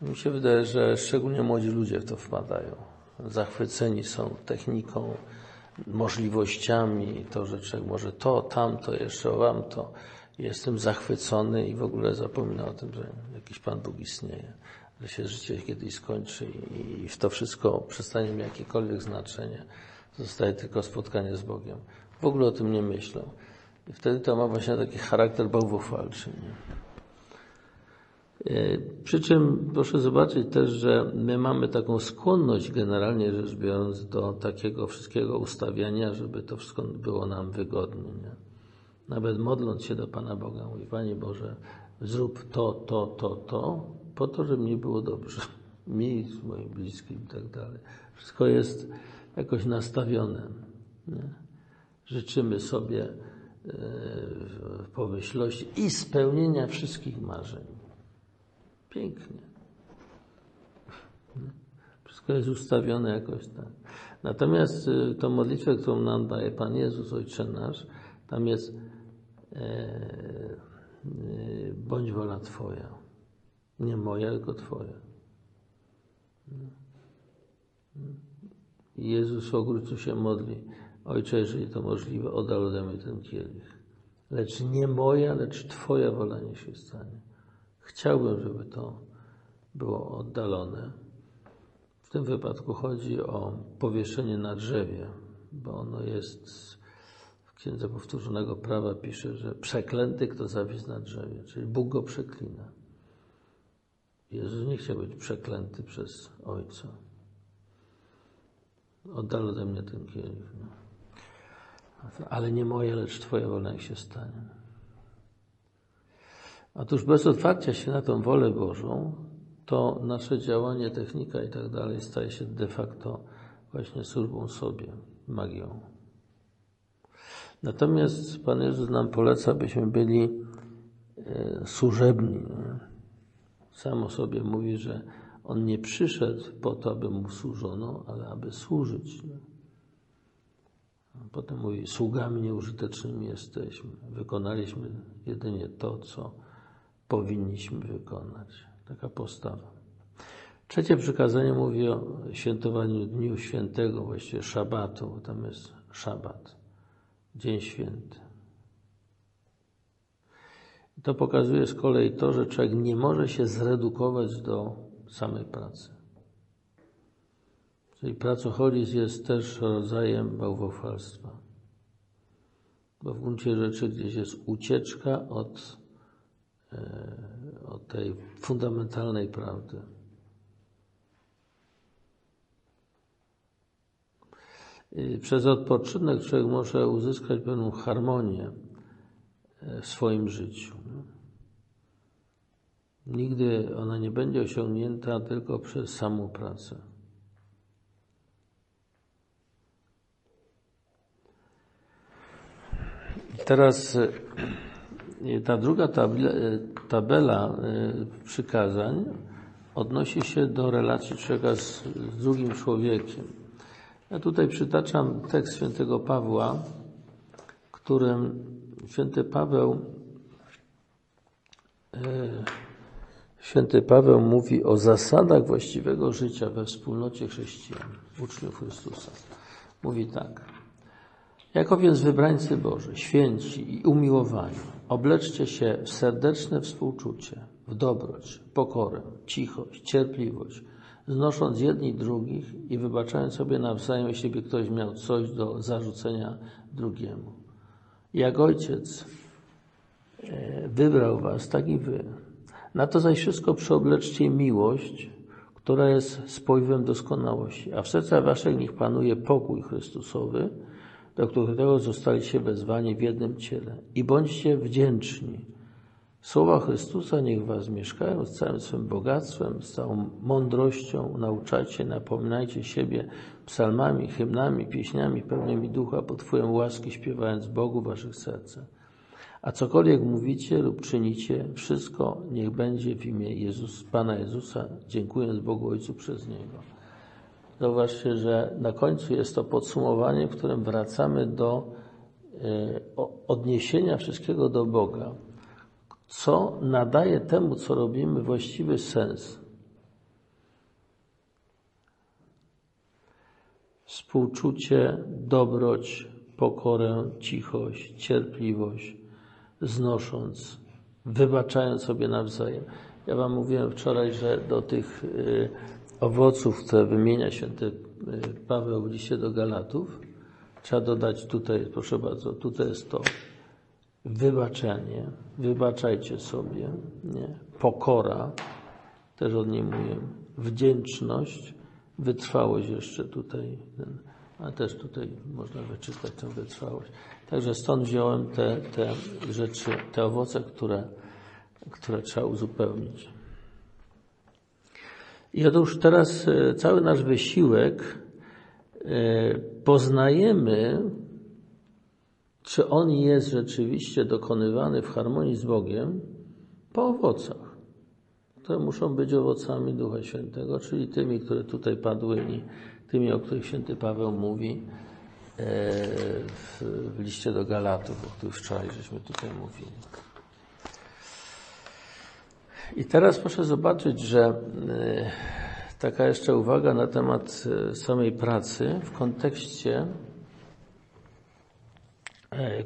mi się wydaje, że szczególnie młodzi ludzie w to wpadają. Zachwyceni są techniką, możliwościami, to, że człowiek może to, tamto, jeszcze wam to. Jestem zachwycony i w ogóle zapominam o tym, że jakiś Pan Bóg istnieje, że się życie kiedyś skończy i w to wszystko przestanie mieć jakiekolwiek znaczenie. Zostaje tylko spotkanie z Bogiem. W ogóle o tym nie myślą. I wtedy to ma właśnie taki charakter bałwochwalczy. Nie? E, przy czym proszę zobaczyć też, że my mamy taką skłonność generalnie rzecz biorąc do takiego wszystkiego ustawiania, żeby to wszystko było nam wygodnie. Nie? Nawet modląc się do Pana Boga, mówi Panie Boże, zrób to, to, to, to, po to, żeby mi było dobrze. Mi, moim bliskim i tak dalej. Wszystko jest jakoś nastawione. Nie? Życzymy sobie e, pomyślności i spełnienia wszystkich marzeń. Pięknie. Wszystko jest ustawione jakoś tak. Natomiast e, tą modlitwę, którą nam daje Pan Jezus, Ojcze Nasz, tam jest e, bądź wola Twoja. Nie moja, tylko Twoja. Jezus w ogródcu się modli. Ojcze, jeżeli to możliwe, oddal ode mnie ten kielich. Lecz nie moja, lecz Twoja wola nie się stanie. Chciałbym, żeby to było oddalone. W tym wypadku chodzi o powieszenie na drzewie, bo ono jest Księdza Powtórzonego Prawa pisze, że przeklęty, kto zawisł na drzewie, czyli Bóg go przeklina. Jezus nie chciał być przeklęty przez Ojca. Oddal ode mnie ten kielich. No. Ale nie moje, lecz Twoja wola niech się stanie. Otóż bez otwarcia się na tą wolę Bożą, to nasze działanie, technika i tak dalej staje się de facto właśnie służbą sobie, magią. Natomiast Pan Jezus nam poleca, byśmy byli e, służebni. Sam o sobie mówi, że On nie przyszedł po to, aby Mu służono, ale aby służyć. Potem mówi, sługami nieużytecznymi jesteśmy. Wykonaliśmy jedynie to, co powinniśmy wykonać. Taka postawa. Trzecie przykazanie mówi o świętowaniu Dniu Świętego, właściwie szabatu, bo tam jest szabat. Dzień Święty. To pokazuje z kolei to, że człowiek nie może się zredukować do samej pracy. Czyli pracoholizm jest też rodzajem bałwochwalstwa. Bo w gruncie rzeczy gdzieś jest ucieczka od, e, od tej fundamentalnej prawdy. Przez odpoczynek człowiek może uzyskać pewną harmonię e, w swoim życiu. Nigdy ona nie będzie osiągnięta tylko przez samą pracę. Teraz e, ta druga e, tabela, e, przykazań odnosi się do relacji człowieka z, drugim człowiekiem. Ja tutaj przytaczam tekst świętego Pawła, którym święty Paweł Święty Paweł mówi o zasadach właściwego życia we wspólnocie chrześcijan, uczniów Chrystusa. Mówi tak. Jako więc wybrańcy Boży, święci i umiłowani, obleczcie się w serdeczne współczucie, w dobroć, pokorę, cichość, cierpliwość, znosząc jedni drugich i wybaczając sobie nawzajem, jeśli by ktoś miał coś do zarzucenia drugiemu. Jak Ojciec e, wybrał was, tak i wy. Na to zaś wszystko przeobleczcie miłość, która jest spojwem doskonałości, a w sercach waszych niech panuje pokój Chrystusowy, do którego zostaliście wezwani w jednym ciele. I bądźcie wdzięczni. Słowa Chrystusa niech was mieszkają z całym swym bogactwem, z całą mądrością. Nauczajcie, napominajcie siebie psalmami, hymnami, pieśniami pełnymi ducha pod wpływem łaski, śpiewając Bogu w waszych sercach. A cokolwiek mówicie lub czynicie, wszystko niech będzie w imię Jezus, Pana Jezusa, dziękując Bogu Ojcu przez Niego. Zauważcie, że na końcu jest to podsumowanie, w którym wracamy do e, odniesienia wszystkiego do Boga, co nadaje temu, co robimy, właściwy sens. Współczucie, dobroć, pokorę, cichość, cierpliwość, znosząc, wybaczając sobie nawzajem. Ja Wam mówiłem wczoraj, że do tych e, owoców, które wymienia święty y, Paweł w liście do Galatów, trzeba dodać tutaj, proszę bardzo, tutaj jest to wybaczenie, wybaczajcie sobie, nie? pokora, też od niej mówię, wdzięczność, wytrwałość jeszcze tutaj, a też tutaj można wyczytać tę wytrwałość. Także stąd wziąłem te, te rzeczy, te owoce, które, które trzeba uzupełnić. I otóż teraz e, cały nasz wysiłek e, poznajemy, czy on jest rzeczywiście dokonywany w harmonii z Bogiem po owocach, które muszą być owocami Ducha Świętego, czyli tymi, które tutaj padły i tymi, o których święty Paweł mówi e, w liście do Galatów, o których wczoraj żeśmy tutaj mówili. I teraz proszę zobaczyć, że e, taka jeszcze uwaga na temat e, samej pracy w kontekście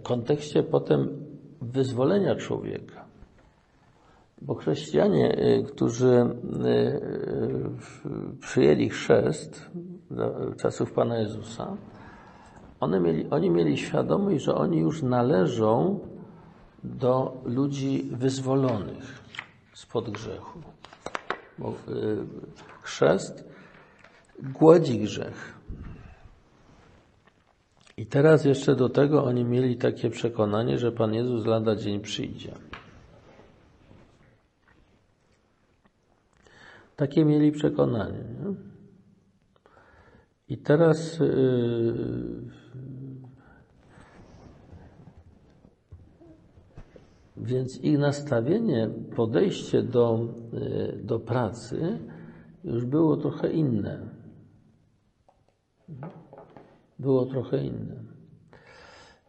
kontekście potem wyzwolenia człowieka. Bo chrześcijanie, którzy przyjęli chrzest czasów Pana Jezusa, one mieli, oni mieli świadomość, że oni już należą do ludzi wyzwolonych spod grzechu. Bo y, chrzest głodzi grzech. I teraz jeszcze do tego oni mieli takie przekonanie, że Pan Jezus lada dzień przyjdzie. Takie mieli przekonanie. Nie? I teraz yy, Więc ich nastawienie, podejście do, e, do pracy już było trochę inne. Było trochę inne.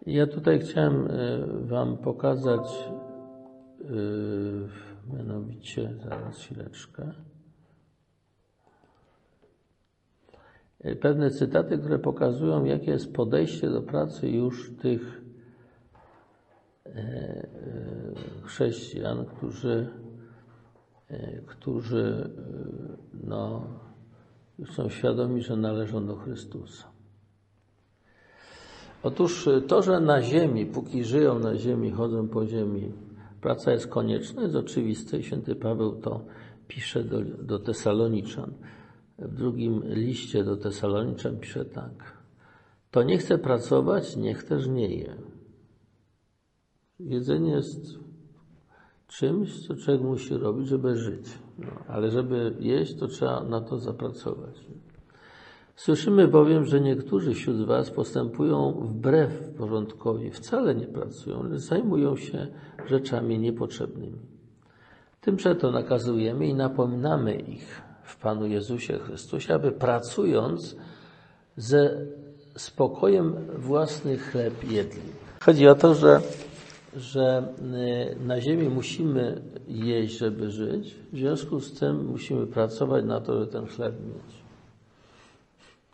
Ja tutaj chciałem e, Wam pokazać, mianowicie, zaraz chwileczkę, pewne cytaty, które pokazują, jakie jest podejście do pracy już tych E, e, chrześcijan, którzy, e, którzy no, są świadomi, że należą do Chrystusa. Otóż to, że na ziemi, póki żyją na ziemi, chodzą po ziemi, praca jest konieczna, jest oczywiste i święty Paweł to pisze do, do Tesaloniczan. W drugim liście do Tesaloniczan pisze tak. To nie chce pracować, niech też nie je. Jedzenie jest czymś, co człowiek musi robić, żeby żyć. No, ale żeby jeść, to trzeba na to zapracować. Słyszymy bowiem, że niektórzy wśród Was postępują wbrew porządkowi, wcale nie pracują, lecz zajmują się rzeczami niepotrzebnymi. Tym przeto nakazujemy i napominamy ich w Panu Jezusie Chrystusie, aby pracując ze spokojem własny chleb jedli. Chodzi o to, że, że y, na ziemi musimy jeść, żeby żyć, w związku z tym musimy pracować na to, żeby ten chleb mieć.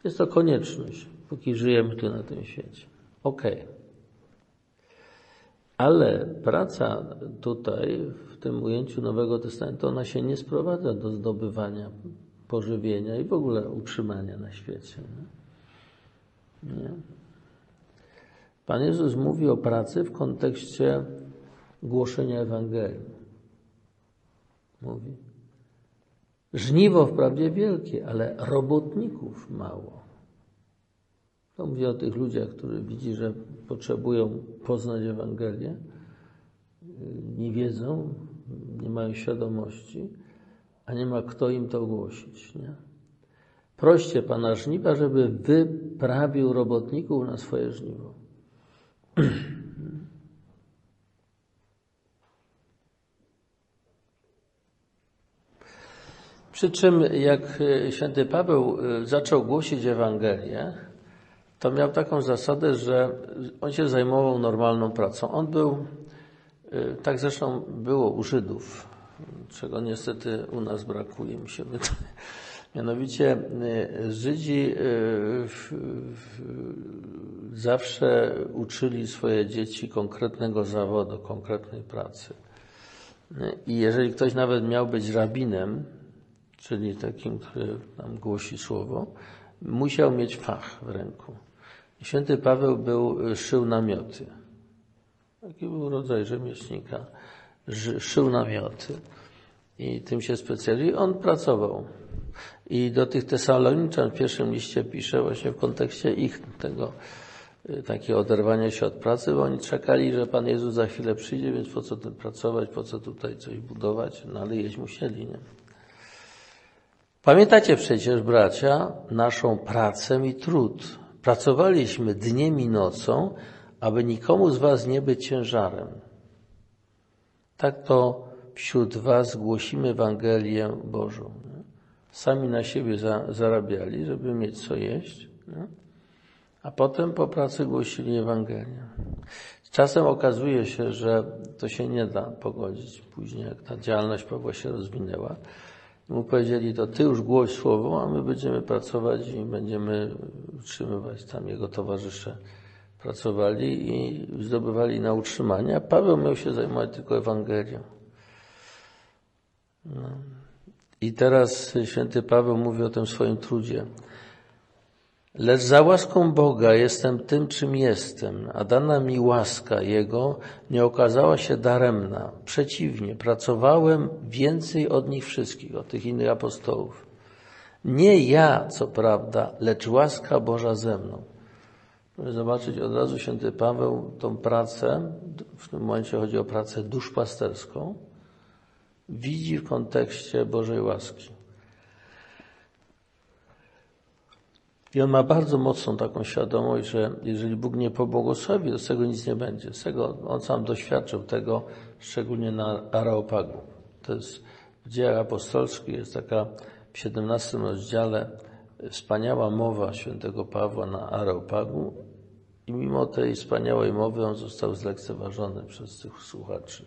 Jest to konieczność, póki żyjemy tu na tym świecie. Okej. Okay. Ale praca tutaj, tym ujęciu Nowego Testamentu, ona się nie sprowadza do zdobywania pożywienia i w ogóle utrzymania na świecie. Nie? nie? Pan Jezus mówi o pracy w kontekście głoszenia Ewangelii. Mówi. Żniwo wprawdzie wielkie, ale robotników mało. To mówię o tych ludziach, którzy widzi, że potrzebują poznać Ewangelię, nie wiedzą, nie mają świadomości, a nie ma kto im to ogłosić. Nie? Proście Pana żniwa, żeby wyprawił robotników na swoje żniwo. Przy czym, jak święty Paweł y, zaczął głosić Ewangelię, to miał taką zasadę, że on się zajmował normalną pracą. On był, tak zresztą było u Żydów, czego niestety u nas brakuje, mi się wydaje. Mianowicie y, Żydzi zawsze uczyli swoje dzieci konkretnego zawodu, konkretnej pracy. I jeżeli ktoś nawet miał być rabinem, czyli takim, który nam głosi słowo, musiał mieć fach w ręku. Święty Paweł był, szył namioty. Taki był rodzaj rzemieślnika. Szył namioty. I tym się specjalizuje. On pracował. I do tych Tesaloniczan w pierwszym liście pisze właśnie w kontekście ich tego y, takiego oderwania się od pracy, bo oni czekali, że Pan Jezus za chwilę przyjdzie, więc po co tym pracować, po co tutaj coś budować, no ale jeść musieli, nie? Pamiętacie przecież, bracia, naszą pracę i trud. Pracowaliśmy dniem i nocą, aby nikomu z was nie być ciężarem. Tak to wśród was głosimy Ewangelię Bożą. Sami na siebie za, zarabiali, żeby mieć co jeść, nie? a potem po pracy głosili Ewangelię. Czasem okazuje się, że to się nie da pogodzić później, jak ta działalność Pawła się rozwinęła mu powiedzieli, to ty już głoś słowo, a my będziemy pracować i będziemy utrzymywać tam jego towarzysze. Pracowali i zdobywali na utrzymanie, a Paweł miał się zajmować tylko Ewangelią. No. I teraz święty Paweł mówi o tym swoim trudzie. Lecz za łaską Boga jestem tym, czym jestem, a dana mi łaska Jego nie okazała się daremna. Przeciwnie, pracowałem więcej od nich wszystkich, od tych innych apostołów. Nie ja, co prawda, lecz łaska Boża ze mną. Żeby zobaczyć od razu święty Paweł tą pracę, w tym momencie chodzi o pracę duszpasterską, widzi w kontekście Bożej łaski. I on ma bardzo mocną taką świadomość, że jeżeli Bóg nie pobłogosławi, to z tego nic nie będzie. Z tego on sam doświadczył tego, szczególnie na Araopagu. To jest w dziejach apostolskich, jest taka w 17 rozdziale wspaniała mowa świętego Pawła na Areopagu i mimo tej wspaniałej mowy on został zlekceważony przez tych słuchaczy.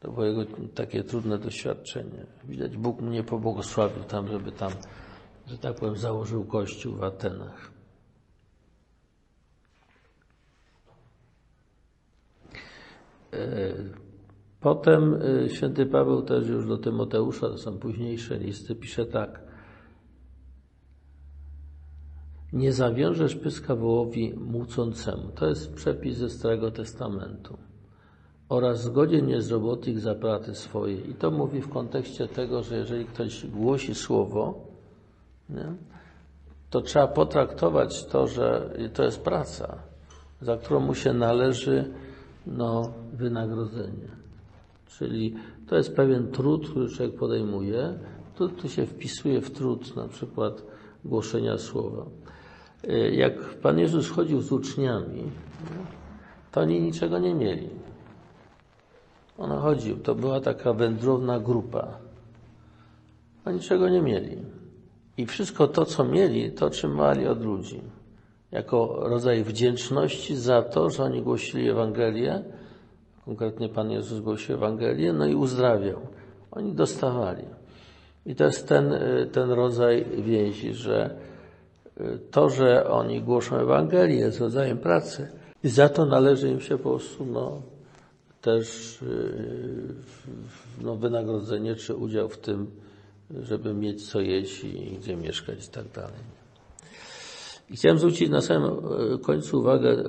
To było jego takie trudne doświadczenie. Widać, Bóg mnie pobłogosławił tam, żeby tam że tak powiem, założył kościół w Atenach. E, potem e, święty Paweł też już do Tymoteusza, to są późniejsze listy, pisze tak. Nie zawiążesz pyska wołowi mucącemu. To jest przepis ze Starego Testamentu. Oraz zgodzie nie zroboty ich zapraty swoje. I to mówi w kontekście tego, że jeżeli ktoś głosi słowo, nie? to trzeba potraktować to, że to jest praca, za którą mu się należy no, wynagrodzenie. Czyli to jest pewien trud, który człowiek podejmuje. Trud tu się wpisuje w trud na przykład głoszenia słowa. Y, jak Pan Jezus chodził z uczniami, to oni niczego nie mieli. On chodził, to była taka wędrowna grupa. Oni niczego nie mieli. I wszystko to, co mieli, to otrzymywali od ludzi. Jako rodzaj wdzięczności za to, że oni głosili Ewangelię, konkretnie Pan Jezus głosił Ewangelię, no i uzdrawiał. Oni dostawali. I to jest ten, ten rodzaj więzi, że to, że oni głoszą Ewangelię jest rodzajem pracy i za to należy im się po prostu no, też no, wynagrodzenie czy udział w tym, żeby mieć co jeść i gdzie mieszkać i tak dalej. I chciałem zwrócić na samym e, końcu uwagę e,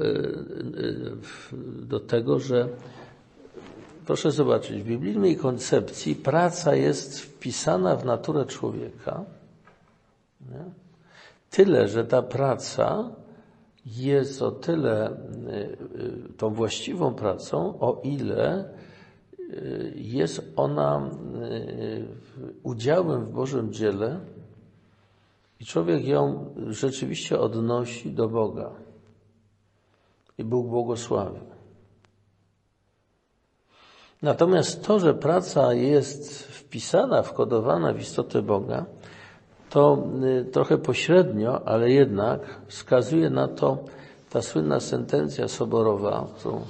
do tego, że proszę zobaczyć, w biblijnej koncepcji praca jest wpisana w naturę człowieka. Nie? Tyle, że ta praca jest o tyle tą właściwą pracą, o ile jest ona udziałem w Bożym dziele i człowiek ją rzeczywiście odnosi do Boga. I Bóg błogosławi. Natomiast to, że praca jest wpisana, wkodowana w istotę Boga, to trochę pośrednio, ale jednak wskazuje na to ta słynna sentencja soborowa, którą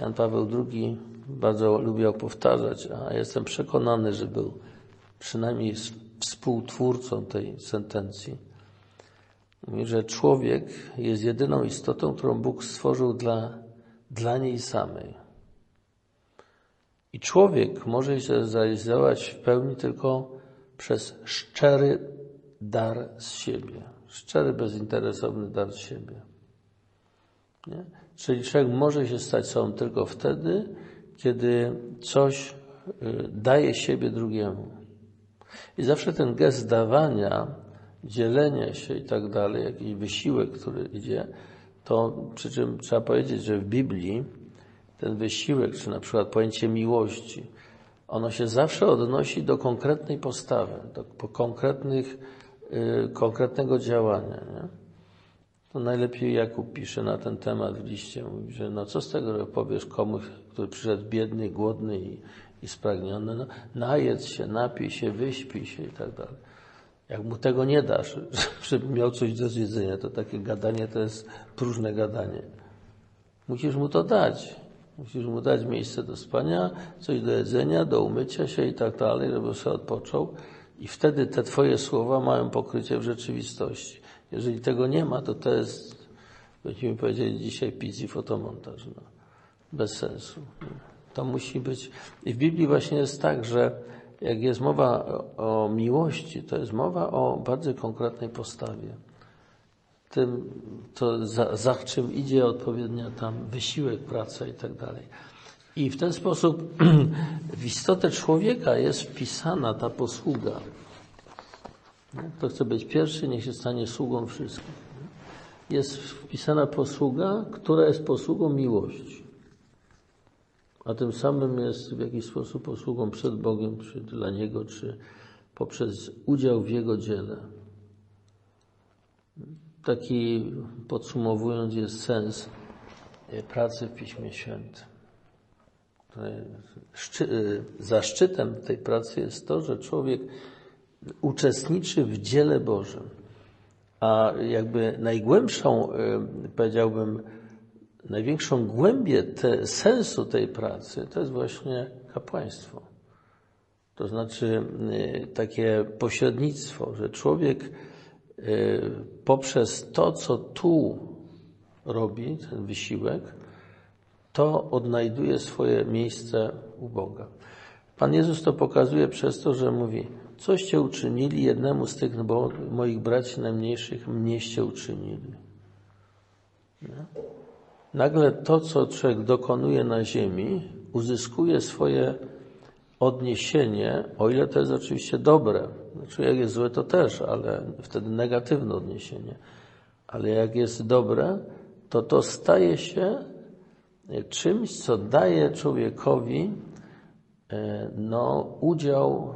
Jan Paweł II bardzo lubiał powtarzać, a jestem przekonany, że był przynajmniej współtwórcą tej sentencji. Mówi, że człowiek jest jedyną istotą, którą Bóg stworzył dla, dla niej samej. I człowiek może się zrealizować w pełni tylko przez szczery dar z siebie. Szczery, bezinteresowny dar z siebie. Nie? Czyli człowiek może się stać sobą tylko wtedy, kiedy coś y, daje siebie drugiemu. I zawsze ten gest dawania, dzielenia się i tak dalej, jakiś wysiłek, który idzie, to przy czym trzeba powiedzieć, że w Biblii ten wysiłek, czy na przykład pojęcie miłości, ono się zawsze odnosi do konkretnej postawy, do konkretnych, konkretnego działania. Nie? To najlepiej Jakub pisze na ten temat w liście. Mówi, że no co z tego, że powiesz komuś, który przyszedł biedny, głodny i, i spragniony, no, najedz się, napij się, wyśpij się i tak dalej. Jak mu tego nie dasz, żeby miał coś do zjedzenia, to takie gadanie to jest próżne gadanie. Musisz mu to dać. Musisz mu dać miejsce do spania, coś do jedzenia, do umycia się i tak dalej, żeby sobie odpoczął. I wtedy te twoje słowa mają pokrycie w rzeczywistości. Jeżeli tego nie ma, to to jest, będziemy powiedzieli dzisiaj, pizzi fotomontaż. No. Bez sensu. To musi być. I w Biblii właśnie jest tak, że jak jest mowa o miłości, to jest mowa o bardzo konkretnej postawie. Tym, to za, za czym idzie odpowiednia tam wysiłek, praca i tak dalej. I w ten sposób w istotę człowieka jest wpisana ta posługa. Kto chce być pierwszy, niech się stanie sługą wszystkich. Jest wpisana posługa, która jest posługą miłości. A tym samym jest w jakiś sposób posługą przed Bogiem, czy dla Niego, czy poprzez udział w Jego dziele. Taki, podsumowując, jest sens pracy w Piśmie Świętym. Zaszczytem tej pracy jest to, że człowiek uczestniczy w dziele Bożym. A jakby najgłębszą, powiedziałbym, największą głębię te, sensu tej pracy to jest właśnie kapłaństwo. To znaczy takie pośrednictwo, że człowiek poprzez to, co tu robi, ten wysiłek, to odnajduje swoje miejsce u Boga. Pan Jezus to pokazuje przez to, że mówi, coście uczynili jednemu z tych moich braci najmniejszych, mnieście uczynili. Nagle to, co człowiek dokonuje na ziemi, uzyskuje swoje odniesienie, o ile to jest oczywiście dobre. Znaczy, jak jest złe, to też, ale wtedy negatywne odniesienie. Ale jak jest dobre, to to staje się czymś, co daje człowiekowi e, no, udział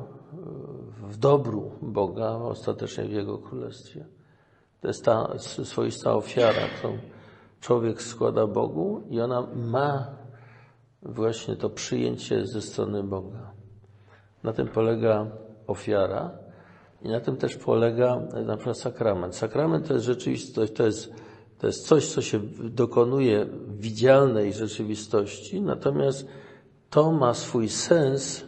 w dobru Boga, ostatecznie w Jego Królestwie. To jest ta swoista ofiara, którą człowiek składa Bogu i ona ma właśnie to przyjęcie ze strony Boga. Na tym polega ofiara i na tym też polega na przykład sakrament. Sakrament to jest rzeczywistość, to jest, to jest coś, co się dokonuje w widzialnej rzeczywistości, natomiast to ma swój sens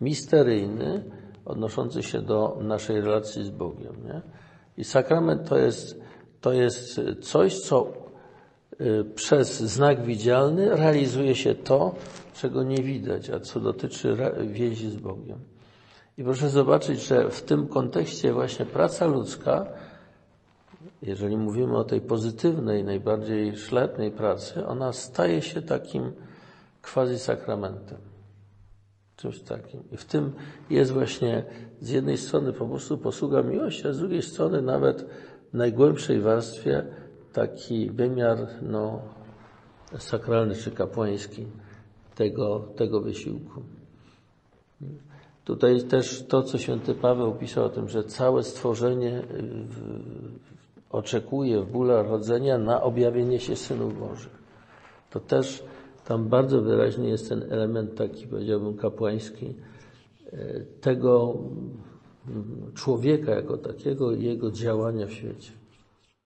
misteryjny, odnoszący się do naszej relacji z Bogiem. Nie? I sakrament to jest, to jest coś, co y, przez znak widzialny realizuje się to, czego nie widać, a co dotyczy więzi z Bogiem. I proszę zobaczyć, że w tym kontekście właśnie praca ludzka, jeżeli mówimy o tej pozytywnej, najbardziej szlachetnej pracy, ona staje się takim quasi sakramentem. Czymś takim. I w tym jest właśnie z jednej strony po prostu posługa miłości, a z drugiej strony nawet w najgłębszej warstwie taki wymiar no, sakralny czy kapłański tego, tego wysiłku. Tutaj też to, co święty Paweł pisał o tym, że całe stworzenie oczekuje w bóle rodzenia na objawienie się synów Bożych. To też tam bardzo wyraźny jest ten element taki, powiedziałbym, kapłański tego człowieka jako takiego i jego działania w świecie.